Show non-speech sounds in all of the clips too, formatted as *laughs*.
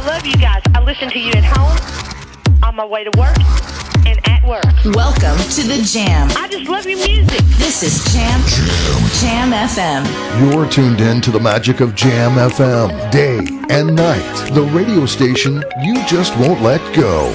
I love you guys. I listen to you at home, on my way to work, and at work. Welcome to the Jam. I just love your music. This is Jam Jam FM. You're tuned in to the magic of Jam FM, day and night. The radio station you just won't let go.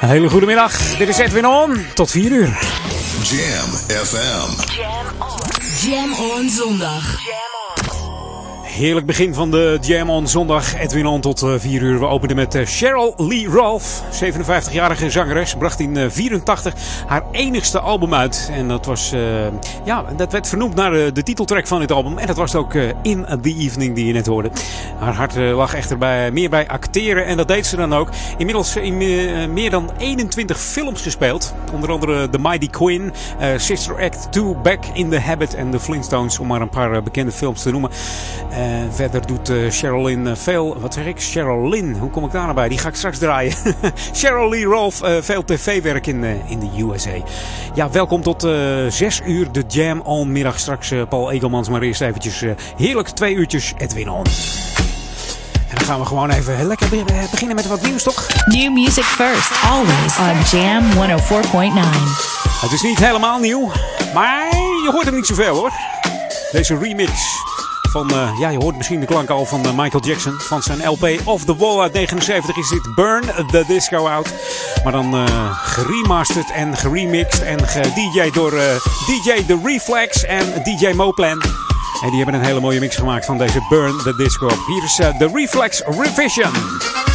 Hele goede middag. Dit is Edwin On. Tot 4 uur. Jam FM. Jam on zondag. Heerlijk begin van de Jam on zondag. Edwin On tot 4 uur. We openden met Cheryl Lee Rolfe. 57-jarige zangeres. Bracht in 84 haar enigste album uit. En dat was, ja, dat werd vernoemd naar de, titeltrack van dit album. En dat was ook In the Evening die je net hoorde. Haar hart lag echter bij, meer bij acteren. En dat deed ze dan ook. Inmiddels in meer dan 21 films gespeeld. Onder andere The Mighty Queen. Sister Act 2. Back in the Habit. En The Flintstones. Om maar een paar bekende films te noemen. Verder doet Sherilyn veel... Wat zeg ik? Sherilyn. Hoe kom ik daar nou bij? Die ga ik straks draaien. *laughs* Cheryl Lee Rolfe. veel tv-werk in, in de USA. Ja, welkom tot uh, 6 uur de Jam On middag. Straks uh, Paul Egelmans, maar eerst eventjes uh, heerlijk twee uurtjes Edwin On. En dan gaan we gewoon even lekker beginnen met wat nieuws, toch? New music first, always on Jam 104.9. Het is niet helemaal nieuw, maar je hoort hem niet zoveel hoor. Deze remix van, uh, ja, je hoort misschien de klank al van uh, Michael Jackson. Van zijn LP Off the Wall uit 79 is dit Burn the Disco Out. Maar dan uh, geremasterd en geremixed en ge-DJ door DJ The Reflex en DJ Moplan. En die hebben een hele mooie mix gemaakt van deze Burn the Disco. Hier is The Reflex Revision.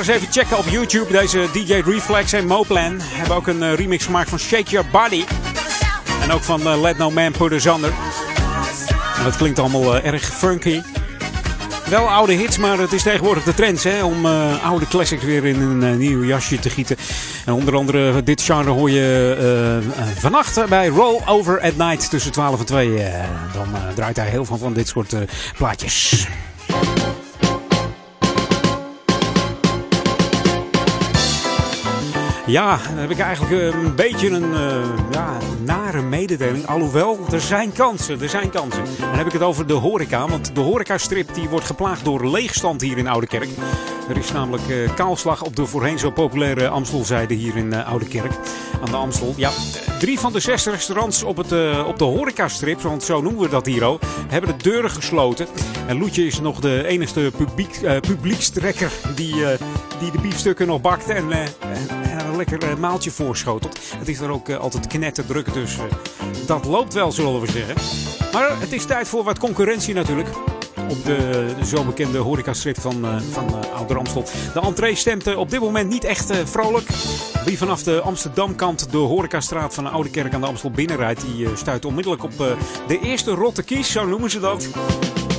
Eens even checken op YouTube. Deze DJ Reflex en Moplan hebben ook een eh, remix gemaakt van Shake Your Body. En ook van eh, Let No Man Put Us Under. En dat klinkt allemaal eh, erg funky. Wel oude hits, maar het is tegenwoordig de trend hè, om oude classics weer in een nieuw jasje te gieten. En onder andere dit genre hoor je eh, vannacht bij Roll Over at Night tussen 12 en 2. eh, dan draait hij heel veel van dit soort plaatjes. Ja, dan heb ik eigenlijk eh, een beetje een eh, ja, nare mededeling. Alhoewel, er zijn kansen, er zijn kansen. Dan heb ik het over de horeca. Want de horecastrip die wordt geplaagd door leegstand hier in Oudekerk. Er is namelijk eh, kaalslag op de voorheen zo populaire Amstelzijde hier in eh, Oudekerk. Aan de Amstel. Ja, drie van de zes restaurants op, het, eh, op de horecastrip, want zo noemen we dat hier ook, hebben de deuren gesloten. En Loetje is nog de enige publiek, publiekstrekker die, die de biefstukken nog bakt en, lekker eh, maaltje voorschotelt. Het is er ook eh, altijd knetterdruk, dus eh, dat loopt wel, zullen we zeggen. Maar het is tijd voor wat concurrentie natuurlijk. Op de, zo bekende horecastrip van, van eh, Ouder Amstel. De entree stemt op dit moment niet echt vrolijk. Wie vanaf de Amsterdamkant de horecastraat van de Oude Kerk aan de Amstel binnenrijdt, die stuit onmiddellijk op de eerste rotte kies, zo noemen ze dat.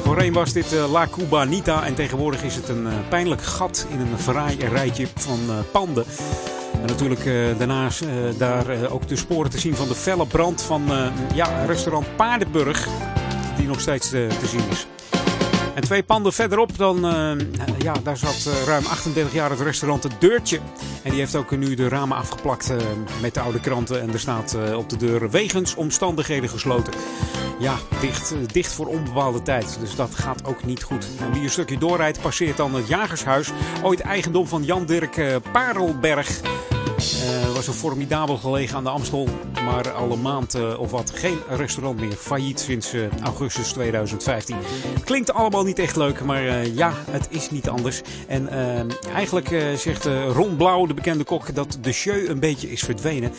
Voorheen was dit La Cubanita en tegenwoordig is het een pijnlijk gat in een fraai rijtje van panden. En natuurlijk eh, daarnaast eh, daar eh, ook de sporen te zien van de felle brand van ja, restaurant Paardenburg, die nog steeds te zien is. En twee panden verderop, dan, ja, daar zat ruim 38 jaar het restaurant Het Deurtje. En die heeft ook nu de ramen afgeplakt met de oude kranten. En er staat op de deur wegens omstandigheden gesloten. Ja, dicht, dicht voor onbepaalde tijd. Dus dat gaat ook niet goed. En wie een stukje doorrijdt, passeert dan het Jagershuis. Ooit eigendom van Jan Dirk Parelberg. Yeah. Eh, was een formidabel gelegen aan de Amstel. Maar al een maand eh, of wat geen restaurant meer. Failliet sinds eh, augustus 2015. Het klinkt allemaal niet echt leuk, maar ja, het is niet anders. En eigenlijk zegt Ron Blauw, de bekende kok, dat de show een beetje is verdwenen.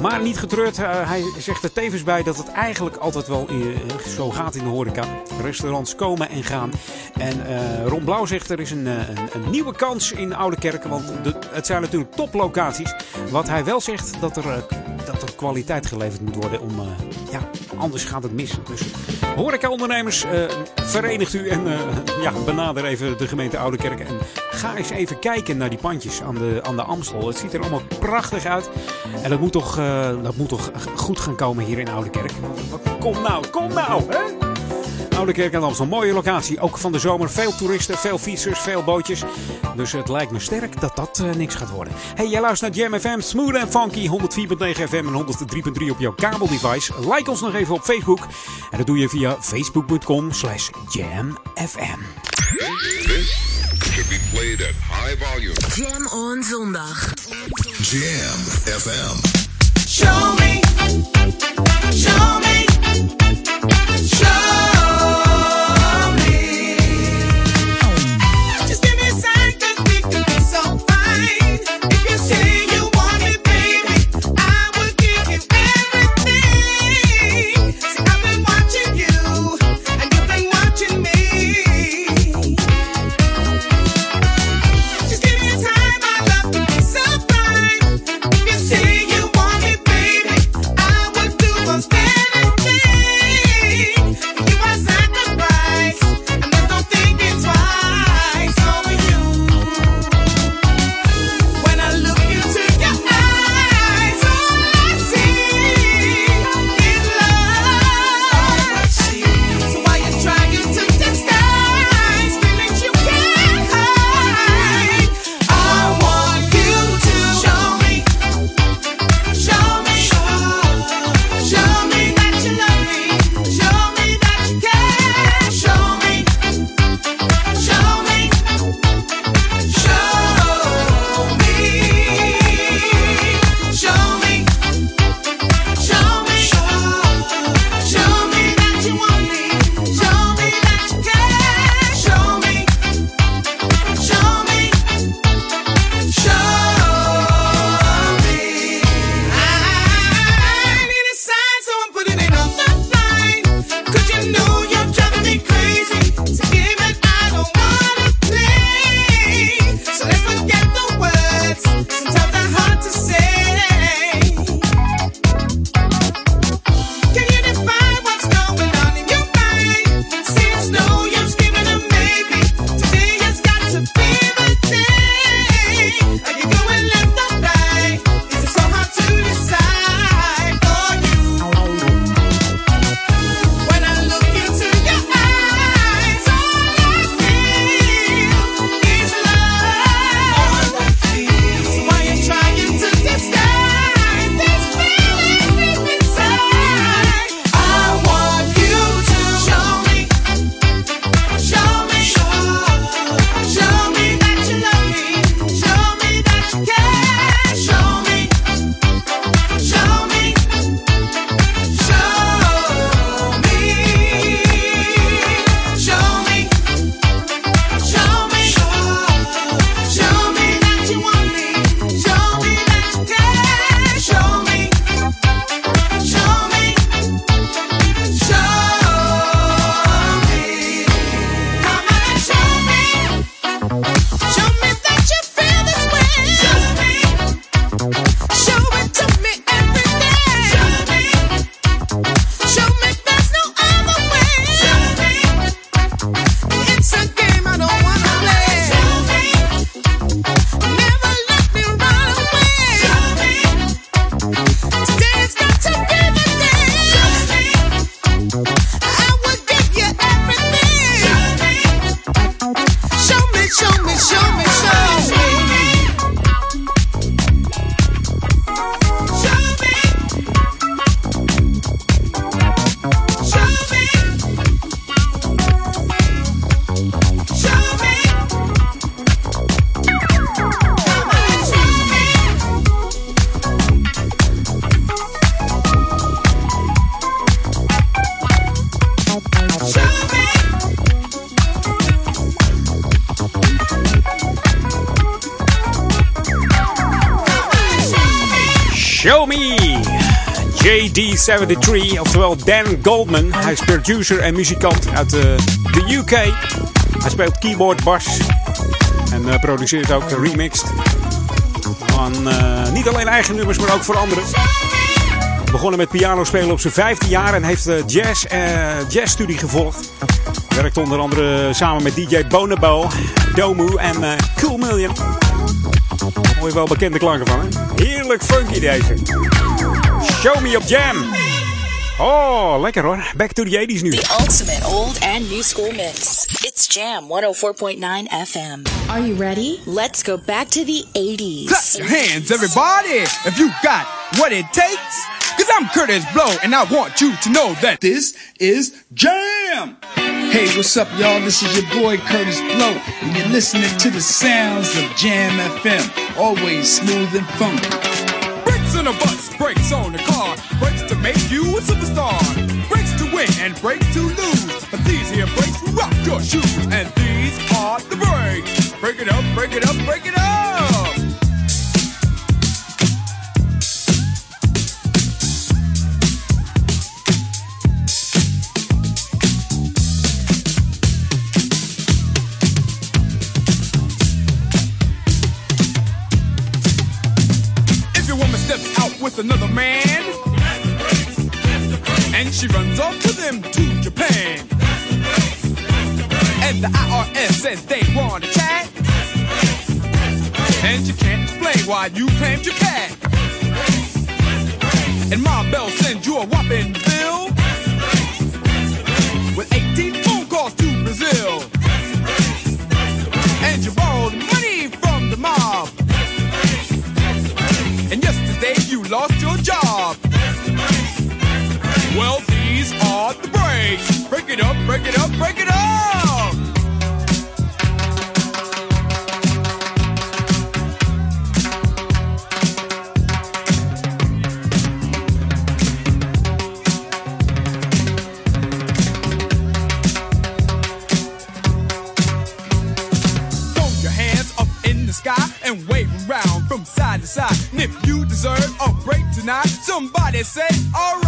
Maar niet getreurd, hij zegt er tevens bij dat het eigenlijk altijd wel zo gaat in de horeca. Restaurants komen en gaan. En Ron Blauw zegt er is een, een, een nieuwe kans in Oude Kerken. Want de, het zijn natuurlijk toplocaties. Wat hij wel zegt, dat er, eh, dat er kwaliteit geleverd moet worden. Om, eh, ja, anders gaat het mis. Dus horecaondernemers, eh verenigt u en eh, ja, benader even de gemeente Oude Kerken. En ga eens even kijken naar die pandjes aan de, aan de Amstel. Het ziet er allemaal prachtig uit. En dat moet toch, eh, dat moet toch goed gaan komen hier in Oude Kerk. Kom nou, kom nou, hè? Oude Kerk aan Amstel, mooie locatie. Ook van de zomer veel toeristen, veel fietsers, veel bootjes. Dus het lijkt me sterk dat dat eh, niks gaat worden. Hey, jij luistert naar Jam FM, Smooth and Funky, 104.9 FM en 103.3 op jouw kabeldevice. Like ons nog even op Facebook. En dat doe je via facebook.com slash jamfm. This should be played at high volume. Jam on zondag. Jam FM. Show me. Show me. JD73, oftewel Dan Goldman. Hij is producer en muzikant uit de, de UK. Hij speelt keyboard, bas en eh, produceert ook remixed. Van eh, niet alleen eigen nummers, maar ook voor anderen. Begonnen met piano spelen op zijn vijfde jaar en heeft eh, jazz, eh jazzstudie gevolgd. Werkt onder andere samen met DJ Bonobo, Domu en eh, Cool Million. Je wel bekende klanken van, hè? Heerlijk funky deze. Show me op jam. Oh, lekker hoor. Back to the 80s nu. The ultimate old and new school mix. It's Jam 104.9 FM. Are you ready? Let's go back to the 80s. Clap your hands, everybody, if you got what it takes. Cause I'm Curtis Blow, and I want you to know that this is Jam! Hey, what's up, y'all? This is your boy Curtis Blow, and you're listening to the sounds of Jam FM. Always smooth and funky. Brakes on a bus, brakes on the car, brakes to make you a superstar. Breaks to win and breaks to lose. But these here brakes rock your shoes, and these are the breaks. Break it up, break it up, break it up! Another man, and she runs off to them to Japan, and the IRS says they want to chat, and you can't explain why you claimed your cat, and Ma Bell sends you a whopping bill it up, break it up, break it up. Throw your hands up in the sky and wave around from side to side. And if you deserve a break tonight, somebody say, alright.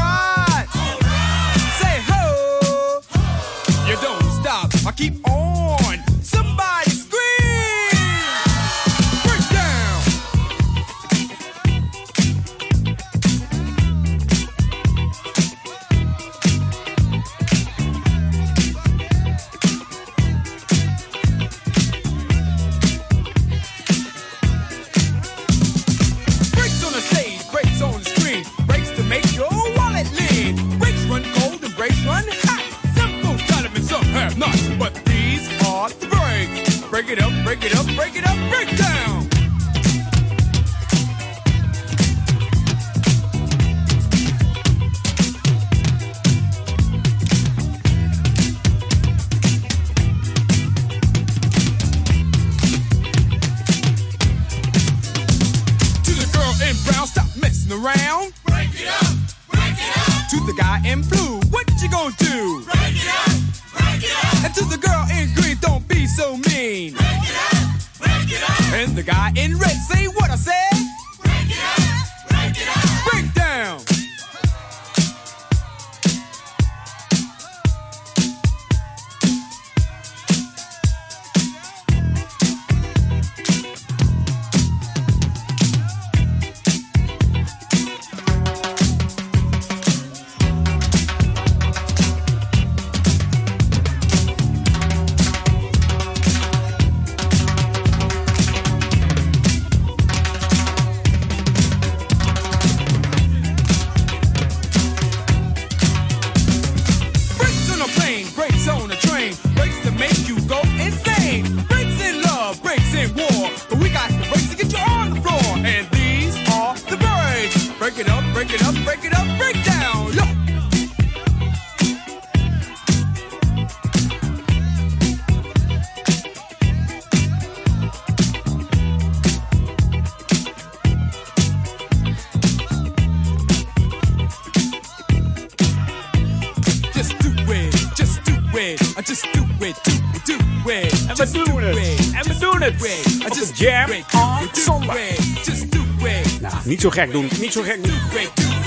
Zo gek doen, niet zo gek doen.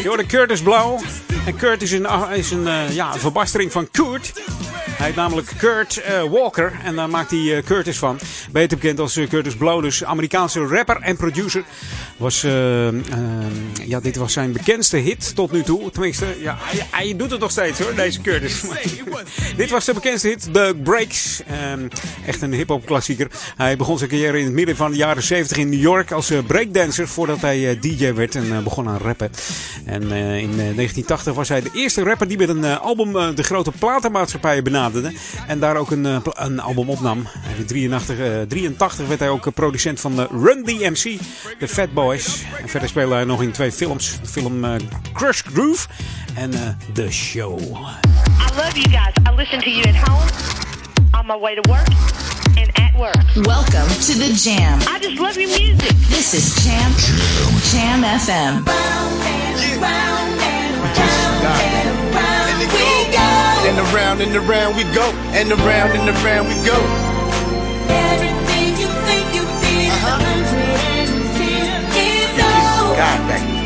Je hoorde Curtis Blow. En Kurt is een, is een, uh, ja, verbastering van Kurt. Hij heet namelijk Kurt uh, Walker en daar maakt hij uh, Curtis van. Beter bekend als Curtis Blow, dus Amerikaanse rapper en producer. Was, ja, dit was zijn bekendste hit tot nu toe. Tenminste, ja, hij, hij doet het nog steeds hoor, deze Curtis. *laughs* dit was zijn bekendste hit, The Breaks. Um, echt een hip-hop klassieker. Hij begon zijn carrière in het midden van de jaren 70 in New York als breakdancer voordat hij DJ werd en begon aan rappen. En in 1980 was hij de eerste rapper die met een album de grote platenmaatschappijen benaderde. En daar ook een, een album opnam. In 83, uh, 83 werd hij ook producent van de Run DMC, The Fat Boys. En verder speelde hij nog in twee films. De film uh, Crush Groove en uh, The Show. I love you guys. I listen to you at home, on my way to work. And at work. Welcome to the Jam. I just love your music. This is Jam Jam, Jam FM. Round and round and round and round we go. And around and around we go. And around and around we go. Everything you think you did is uh-huh. a hundred and ten years. God, back.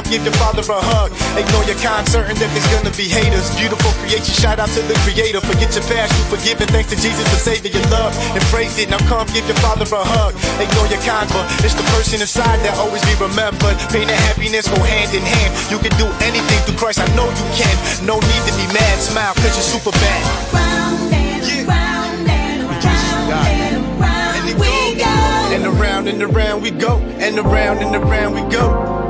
Come give your father a hug. Ignore your kind, certain that there's gonna be haters. Beautiful creation, shout out to the creator. Forget your past, you forgive and thanks to Jesus for saving your love. Embrace it, now come give your father a hug. Ignore your kind, but it's the person inside that always be remembered. Pain and happiness go hand in hand. You can do anything through Christ, I know you can. No need to be mad, smile, cause you're super bad. Round and round and round and round we go. And around and around we go, and around and around we go.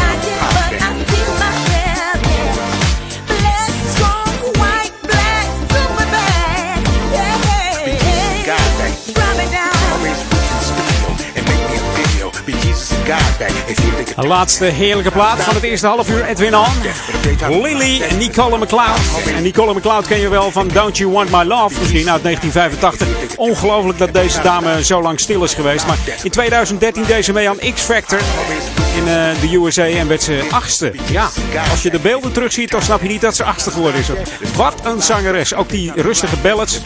De laatste heerlijke plaat van het eerste half uur, Edwin On. Lily Nicole McLeod. En Nicole McLeod ken je wel van Don't You Want My Love, misschien uit 1985. Ongelooflijk dat deze dame zo lang stil is geweest. Maar in 2013 deed ze mee aan X Factor in uh, de USA en werd ze achtste. Ja, als je de beelden terugziet, dan snap je niet dat ze achtste geworden is. Wat een zangeres. Ook die rustige ballads,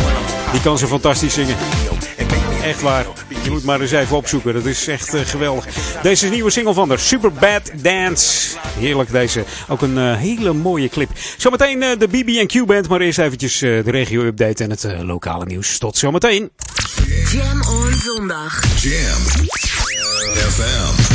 die kan ze fantastisch zingen. Echt waar. Je moet maar eens even opzoeken. Dat is echt uh, geweldig. Deze nieuwe single van de Super Bad Dance. Heerlijk deze. Ook een uh, hele mooie clip. Zometeen uh, de BB&Q Band. Maar eerst eventjes de regio-update en het lokale nieuws. Tot zometeen. Jam on zondag. Jam. FM.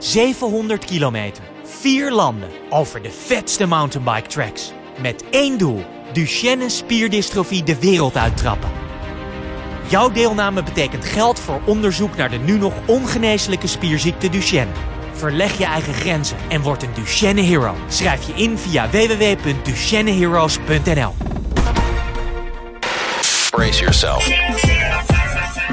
700 kilometer, vier landen, over de vetste mountainbike tracks. Met één doel, Duchenne spierdystrofie de wereld uittrappen. Jouw deelname betekent geld voor onderzoek naar de nu nog ongeneeslijke spierziekte Duchenne. Verleg je eigen grenzen en word een Duchenne Hero. Schrijf je in via www.duchenneheroes.nl Brace yourself.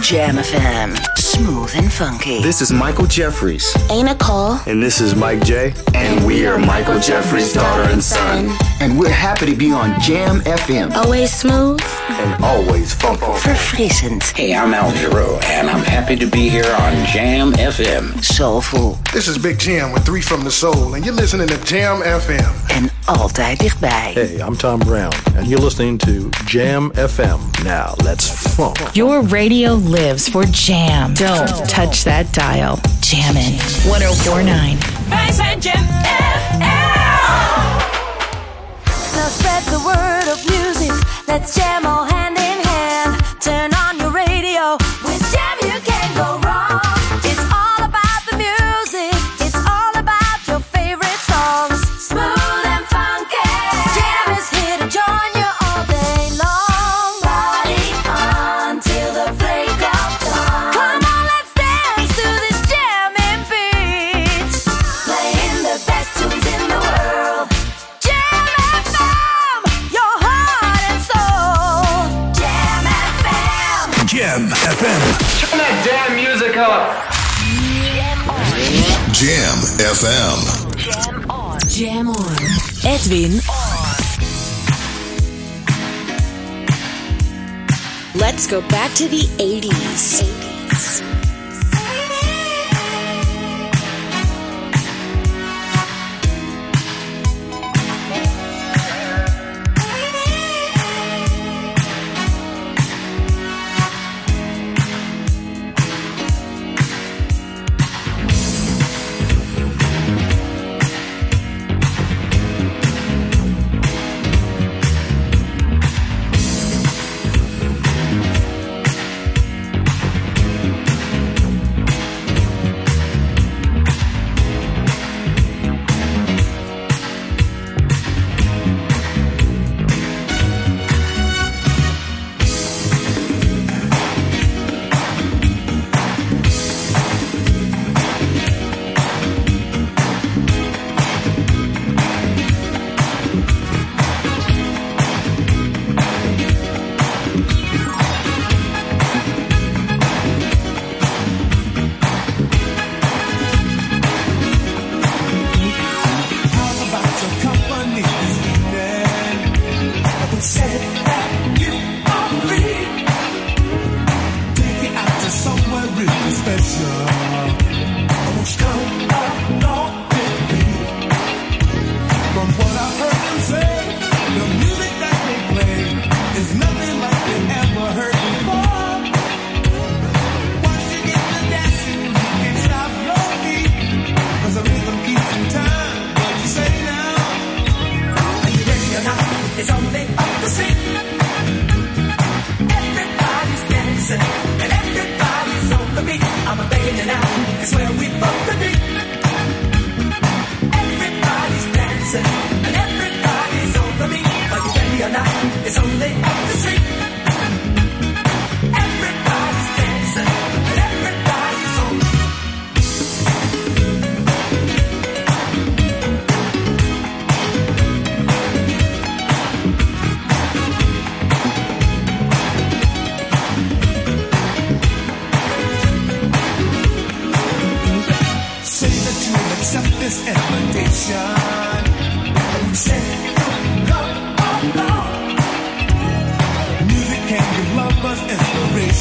Jam FM. Smooth and funky. This is Michael Jeffries. Ain't a Nicole. And this is Mike J. And, we are Michael Jeffries' daughter and son. And we're happy to be on Jam FM. Always smooth. And always funky. for Verfrissend. Hey, I'm Al Giro, and I'm happy to be here on Jam FM. Soulful. This is Big Jam with Three from the Soul, and you're listening to Jam FM. En altijd dichtbij. Hey, I'm Tom Brown, and you're listening to Jam FM. Now, let's funk. Your radio lives for Jam. Don't touch that dial. Jammin' 1049. Wij zijn Jam oh Now spread the word of music. Let's jam all hand in hand. Turn Jam FM. Jam on. Jam on. Edwin on. Let's go back to the 80s. 80s.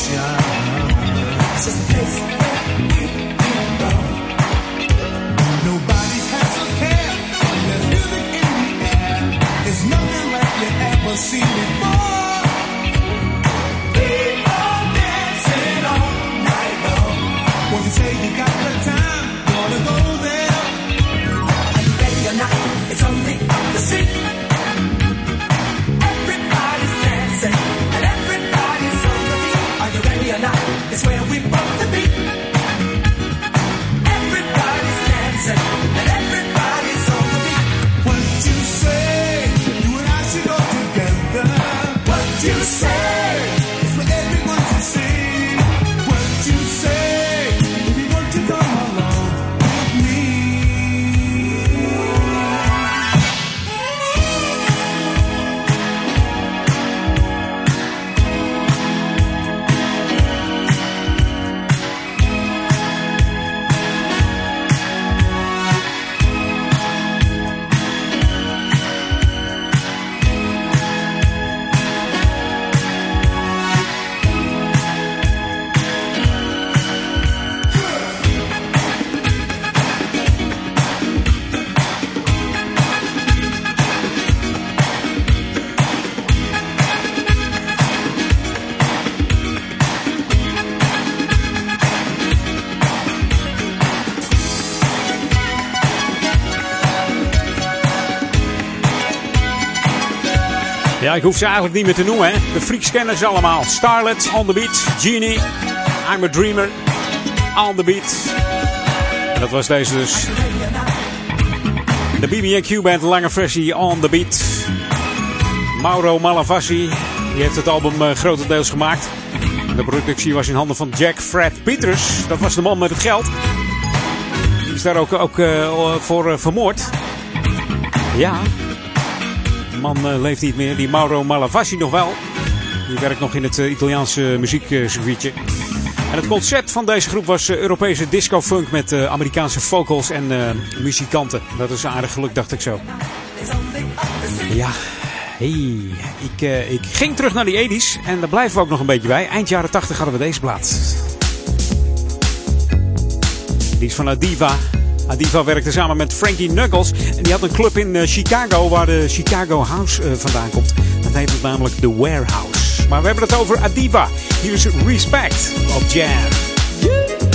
Just a Ja, ik hoef ze eigenlijk niet meer te noemen, hè. De ze allemaal. Starlet, On The Beat, Genie, I'm a Dreamer, On The Beat. Dat was deze dus. De BB&Q Band, lange versie, On The Beat. Mauro Malavasi, die heeft het album eh, grotendeels gemaakt. De productie was in handen van Jack Fred Peters. Dat was de man met het geld. Die is daar ook, ook eh, voor eh, vermoord. Ja, man eh, leeft niet meer. Die Mauro Malavasi nog wel. Die werkt nog in het eh, Italiaanse muziekcircuitje. En het concept van deze groep was eh, Europese disco-funk met eh, Amerikaanse vocals en eh, muzikanten. Dat is aardig geluk, dacht ik zo. Ja, hey, ik, eh, ik ging terug naar die 80s en daar blijven we ook nog een beetje bij. Eind jaren 80 hadden we deze plaat. Die is van Adiva. Adiva werkte samen met Frankie Knuckles. En die had een club in eh, Chicago waar de Chicago House eh, vandaan komt. Dat heet het namelijk The Warehouse. Maar we hebben het over Adiva. Hier is Respect op Jam.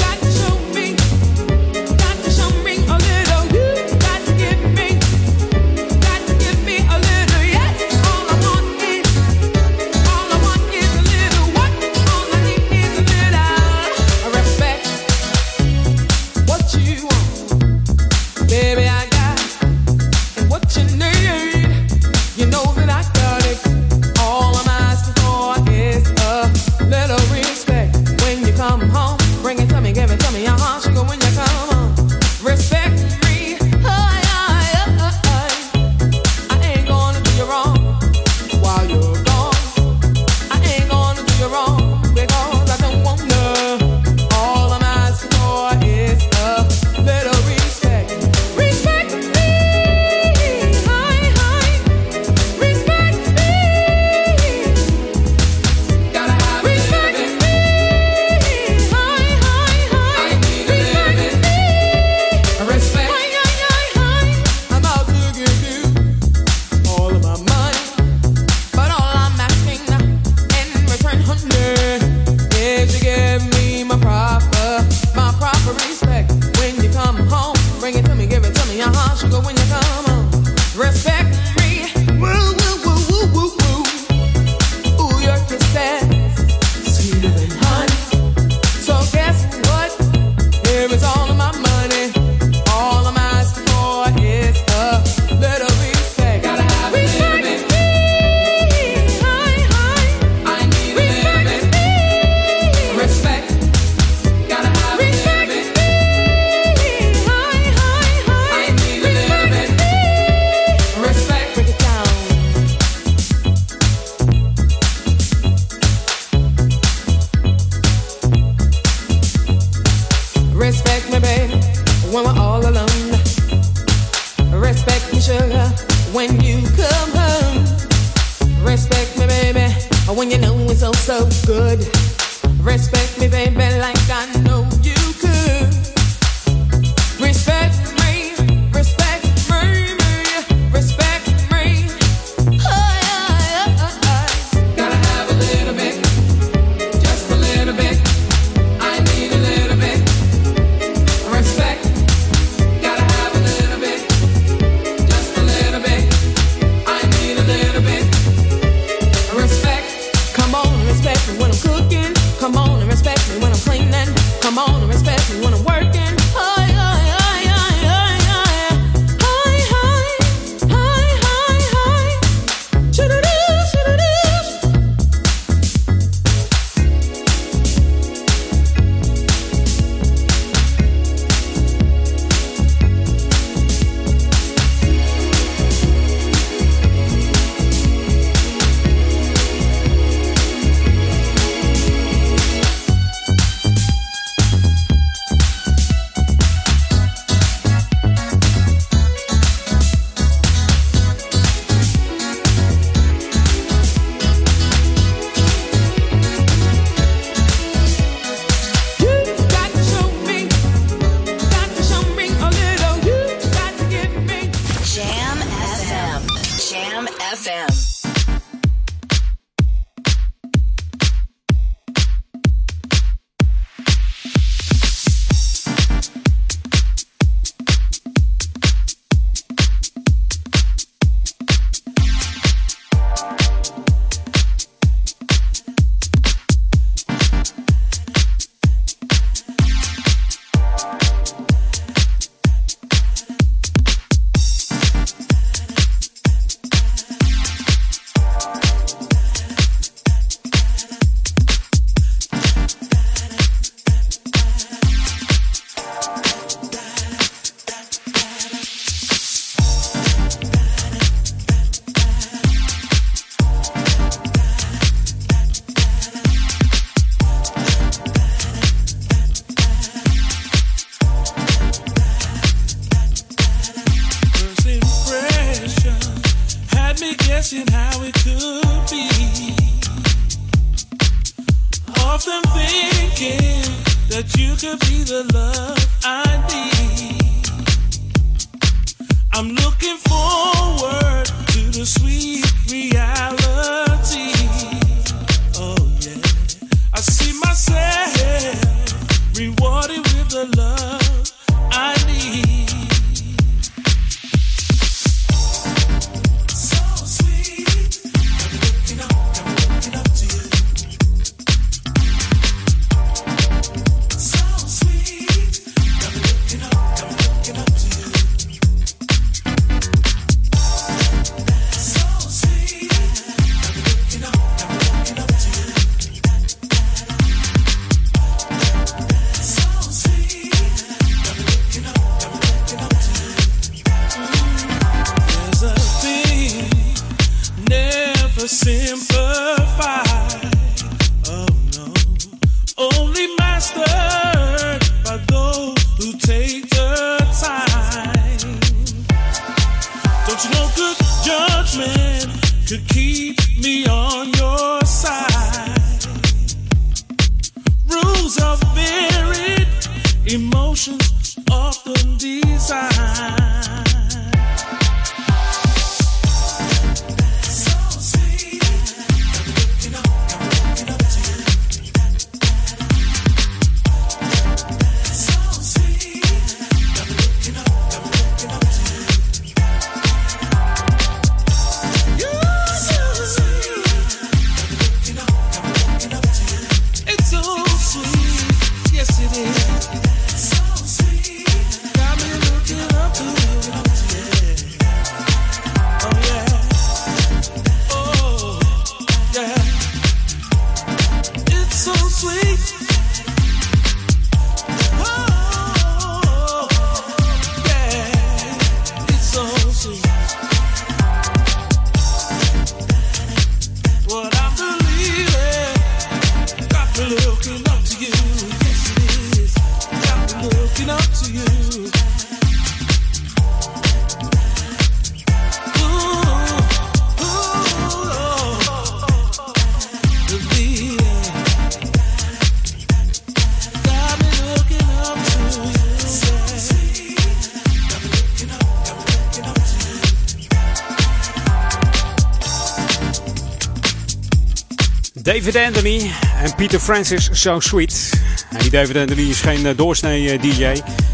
Francis So Sweet. Die David Anthony is geen eh, doorsnee eh, DJ.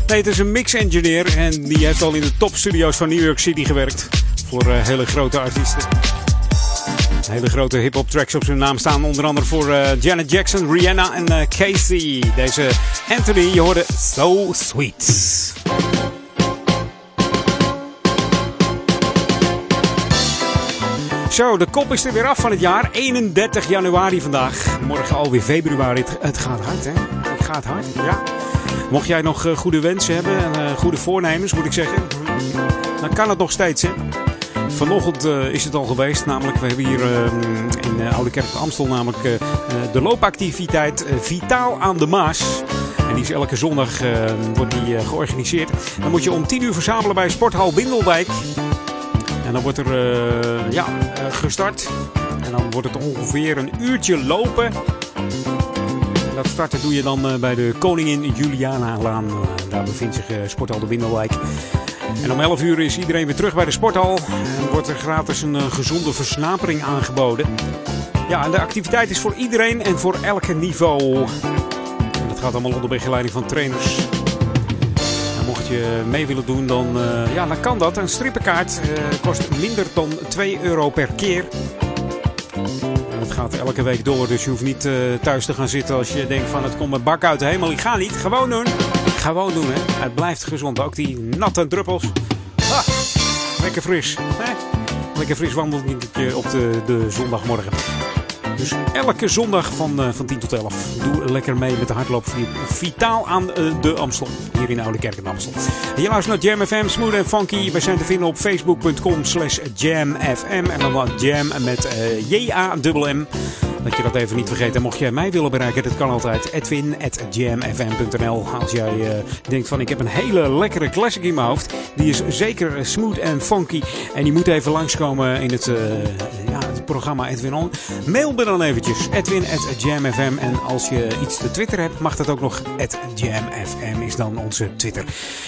Nee, het is een mix-engineer en die heeft al in de topstudio's van New York City gewerkt. Voor eh, hele grote artiesten. Hele grote hip-hop tracks op zijn naam staan. Onder andere voor Janet Jackson, Rihanna en Casey. Deze Anthony, je hoorde So Sweet. Zo, de kop is er weer af van het jaar. 31 januari vandaag. Morgen alweer februari. Het, gaat hard, hè? Het gaat hard, ja. Mocht jij nog eh, goede wensen hebben en eh, goede voornemens, moet ik zeggen, dan kan het nog steeds, hè? Vanochtend eh, is het al geweest, namelijk we hebben hier eh, in eh, Oude Kerk Amstel namelijk de loopactiviteit Vitaal aan de Maas. En die is elke zondag eh, wordt die, georganiseerd. Dan moet je om 10 uur verzamelen bij Sporthal Windelwijk. En dan wordt er eh, ja, eh, gestart. En dan wordt het ongeveer een uurtje lopen. En Dat starten doe je dan eh, bij de Koningin Juliana-laan. Daar bevindt zich Sporthal de Windelwijk. En om 11 uur is iedereen weer terug bij de sporthal. En wordt er gratis een gezonde versnapering aangeboden. Ja, en de activiteit is voor iedereen en voor elk niveau. En dat gaat allemaal onder begeleiding van trainers. Mocht je mee willen doen, dan, eh, ja, dan kan dat. Een strippenkaart eh, kost minder dan 2 euro per keer. Het gaat elke week door, dus je hoeft niet eh, thuis te gaan zitten als je denkt van het komt mijn bak uit de hemel. Ik ga niet, gewoon doen. Gewoon doen, hè. Het blijft gezond. Ook die natte druppels. Lekker fris. Hè? Lekker fris wandelingetje op de, de zondagmorgen. Dus elke zondag van, eh, van 10 tot 11. Doe lekker mee met de hardloop Vitaal aan eh, de Amstel. Hier in Oude Kerk in Amstel. En je luistert naar Jam FM, Smooth en Funky. Wij zijn te vinden op facebook.com slash jamfm. En dan wat jam met eh, J-A-M-M. Dat je dat even niet vergeet. En mocht jij mij willen bereiken, dat kan altijd. Edwin.jamfm.nl Als jij eh, denkt van ik heb een hele lekkere classic in mijn hoofd. Die is zeker smooth en funky. En die moet even langskomen in het, eh, ja, het programma Edwin On. Mail me dan eventjes. Edwin.jamfm. En als je iets te Twitter hebt, mag dat ook nog. Jamfm is dan onze Twitter.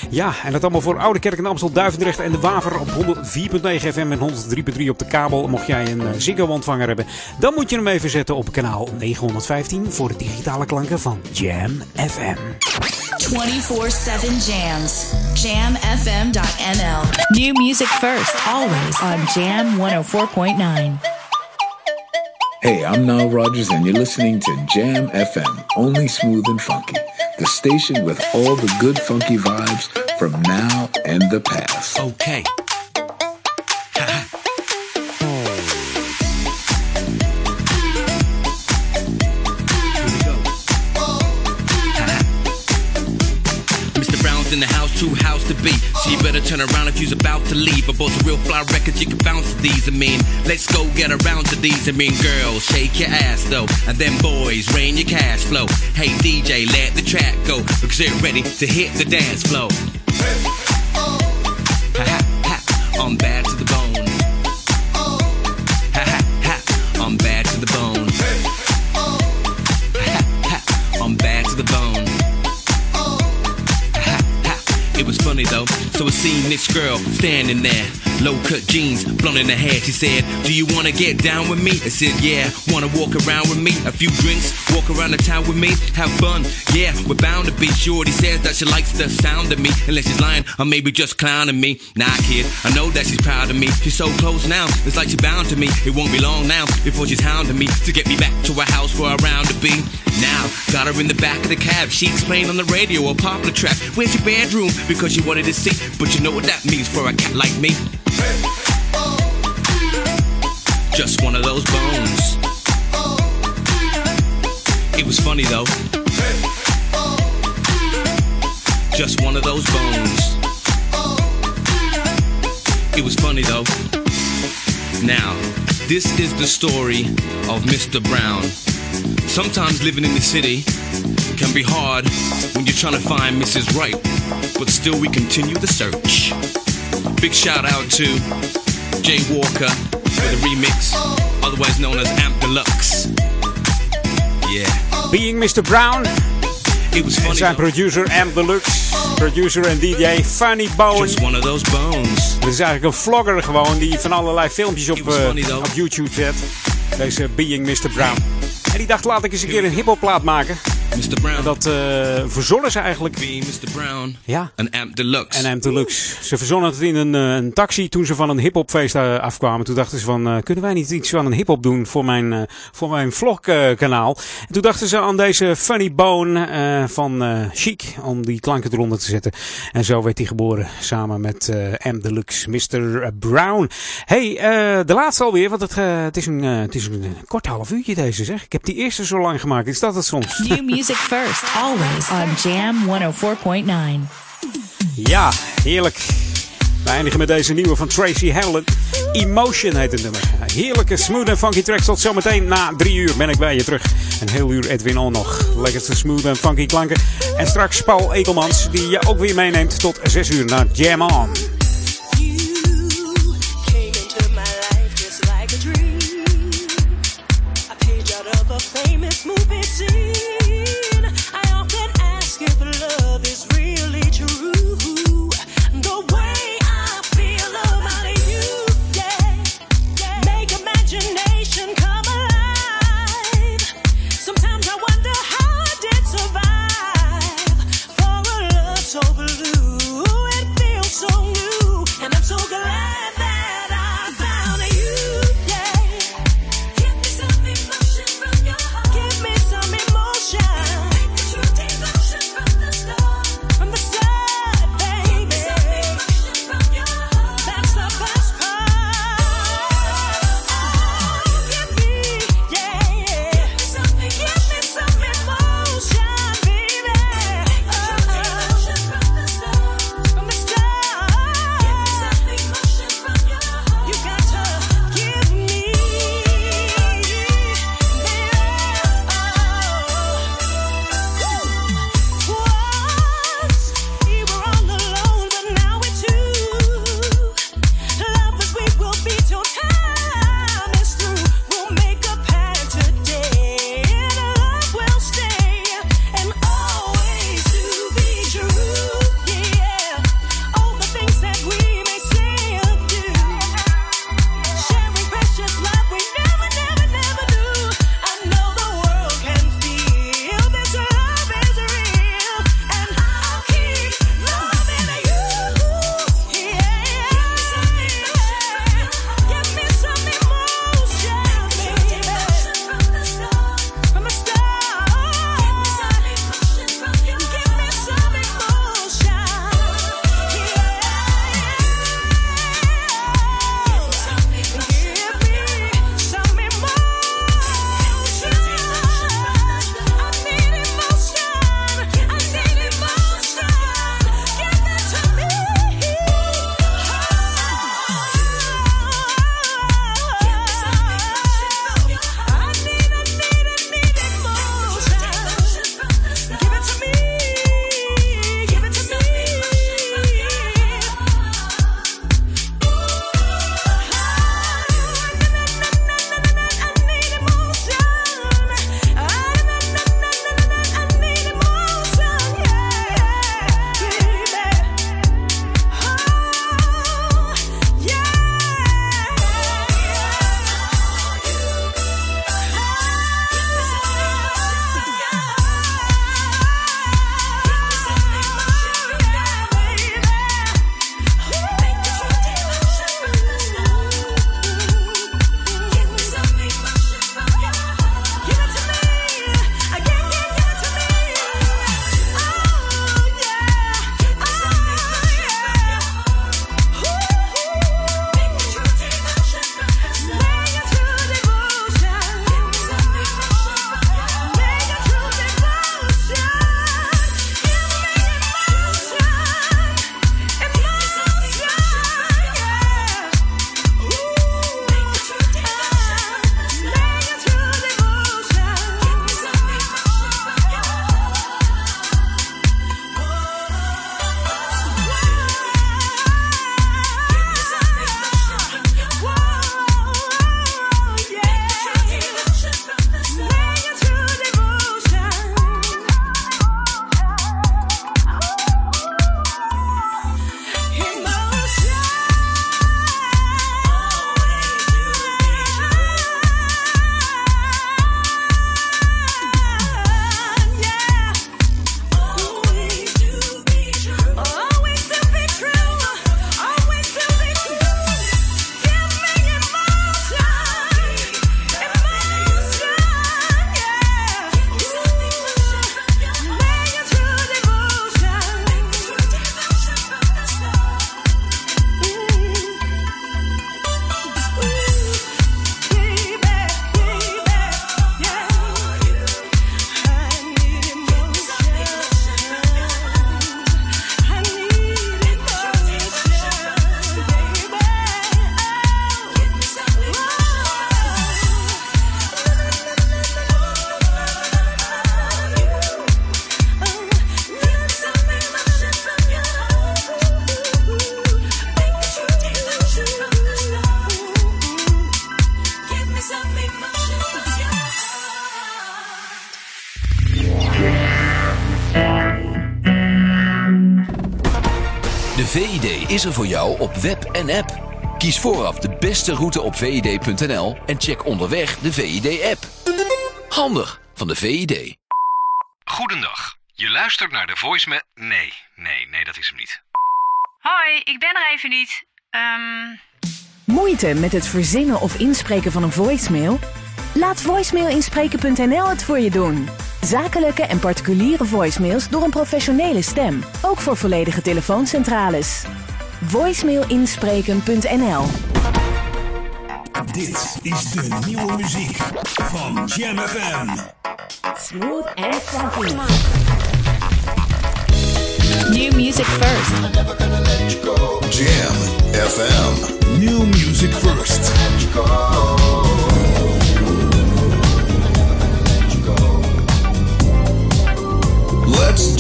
Ja, en dat allemaal voor Oude Kerk en Amstel, Duivendrecht en de Waver op 104.9 FM en 103.3 op de kabel. Mocht jij een eh, Ziggo-ontvanger hebben, dan moet je hem even zetten op kanaal 915 voor de digitale klanken van Jam FM. 24-7 jams. Jamfm.nl. New music first, always on Jam 104.9. Hey, I'm Nile Rodgers, and you're listening to Jam FM, only smooth and funky. The station with all the good funky vibes from now and the past. Okay. To be. So you better turn around if you's about to leave. I bought some real fly records, you can bounce to these. I mean, let's go get around to these. I mean, girls, shake your ass though. And then boys, rain your cash flow. Hey DJ, let the track go. Because they're ready to hit the dance floor. Ha ha ha, funny though, so I seen this girl standing there, low cut jeans, blonde in her hair. She said, Do you wanna get down with me? I said, Yeah, wanna walk around with me? A few drinks, walk around the town with me, have fun. Yeah, we're bound to be shorty says that she likes the sound of me, unless she's lying or maybe just clowning me. Nah, kid, I know that she's proud of me. She's so close now, it's like she's bound to me. It won't be long now before she's hounding me to get me back to her house for a round to be. Now, got her in the back of the cab. She explained on the radio a popular track. Where's your bedroom? Because she wanted to see. But you know what that means for a cat like me. Just one of those bones. It was funny though. Just one of those bones. It was funny though. Now, this is the story of Mr. Brown. Sometimes living in the city can be hard when you're trying to find Mrs. Right, but still we continue the search. Big shout out to Jay Walker for the remix, otherwise known as Amp Deluxe. Yeah. Being Mr. Brown. It was funny. Zijn producer Amp Deluxe. Producer en DJ Funny Bone. Just one of those bones. Het is eigenlijk een vlogger gewoon die van allerlei filmpjes op, eh, though. op YouTube zet. Deze Being Mr. Brown. Die dacht, laat ik eens een keer een hiphopplaat maken. En dat eh, verzonnen ze eigenlijk. Mr. Brown. Ja. Een amp deluxe. Een amp deluxe. Ze verzonnen het in een, eh, een taxi toen ze van een hiphopfeest eh, afkwamen. Toen dachten ze van, eh, kunnen wij niet iets van een hiphop doen voor mijn, eh, voor mijn vlogkanaal? en toen dachten ze aan deze Funny Bone eh, van eh, Chic, om die klanken eronder te zetten. En zo werd hij geboren, samen met eh M Deluxe, Mr. Brown. hey, eh, de laatste alweer, want het, het, is een, het is een kort half uurtje deze zeg. Ik heb die eerste zo lang gemaakt, is dat het soms? Music first, always on Jam 104.9. Ja, heerlijk. We eindigen met deze nieuwe van Tracy Hamlin. Emotion heet het nummer. Heerlijke, smooth en funky tracks. Tot zometeen na drie uur ben ik bij je terug. Een heel uur Edwin On nog. Lekkerste smooth en funky klanken. En straks Paul Ekelmans, die je ook weer meeneemt tot zes uur naar Jam On. Is er voor jou op web en app. Kies vooraf de beste route op vid.nl en check onderweg de VID-app. Handig van de VID. Goedendag. Je luistert naar de voicemail... Nee, nee, nee, dat is hem niet. Hoi, ik ben er even niet. Ehm, Moeite met het verzinnen of inspreken van een voicemail? Laat voicemailinspreken.nl het voor je doen. Zakelijke en particuliere voicemails door een professionele stem. Ook voor volledige telefooncentrales. Voicemailinspreken.nl Dit is de nieuwe muziek van Jam FM. Smooth and funky. New music first. Jam FM. New music first. Let's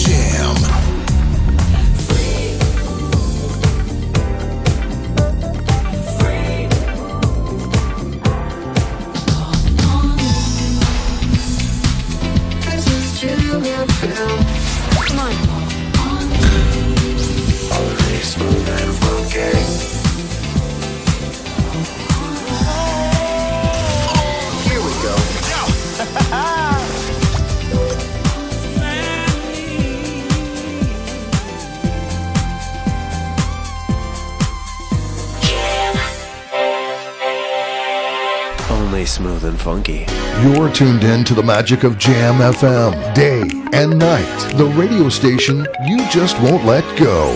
smooth and funky. You're tuned in to the magic of Jam FM, day and night. The radio station you just won't let go.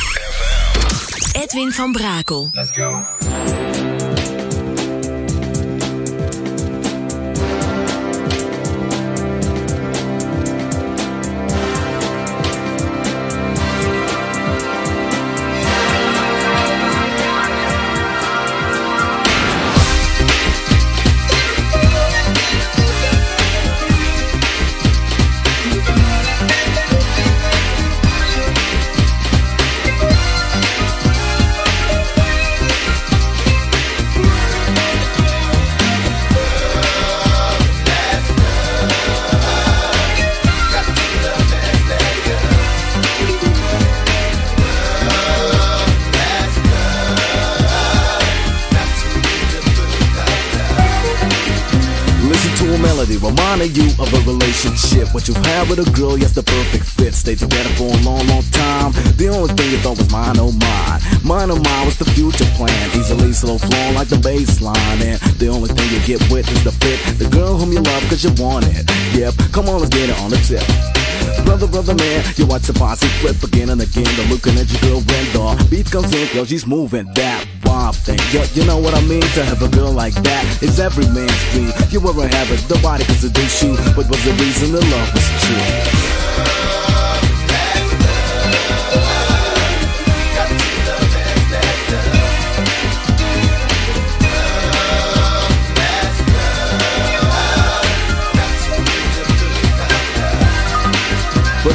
Edwin van Brakel. Of a relationship. What you've had with a girl, yes, the perfect fit. Stay together for a long, long time. The only thing you thought was mine, oh mine. Mine, oh mine was the future plan. Easily slow flowing like the baseline. And the only thing you get with is the fit. The girl whom you love cause you want it. Yep, come on, let's get it on the tip. Brother, brother, man, you watch the posse flip again and again. The looking at your girl the beat comes in, yo, she's moving that bomb thing. Yo, you know what I mean? To have a girl like that is every man's dream. You ever have it, nobody can seduce you. But was the reason the love was true?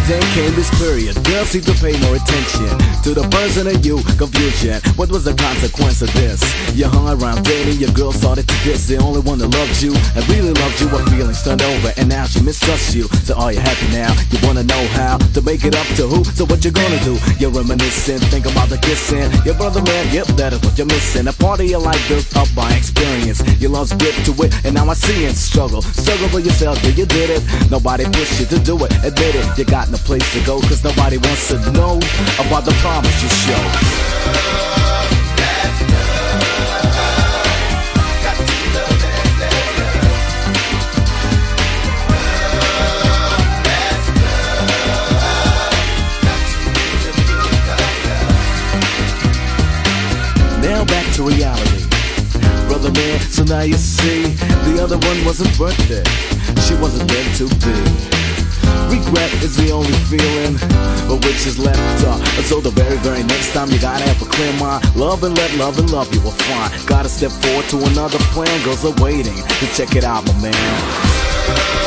Then came this period. Girls seem to pay more attention to the person in you. Confusion. What was the consequence of this? You hung around dating, your girl started to diss. The only one that loved you and really loved you. What feelings turned over, and now she mistrusts you. So are you happy now? You wanna know how to make it up to who? So what you gonna do? You're reminiscing, think about the kissing. Your brother man, yep, that is what you're missing. A part of your life built up by experience. Your love's get to it, and now I see it. Struggle, struggle for yourself, yeah, you did it. Nobody pushed you to do it, admit it. You got no place to go, cause nobody wants to know about the promise you show. Now back to reality. Brother man, so now you see, the other one wasn't worth it. She wasn't meant to be. Regret is the only feeling But which is left. Uh, so the very, very next time you gotta have a clear mind. Love and let love and love you will find. Gotta step forward to another plan. Girls are waiting to check it out, my man.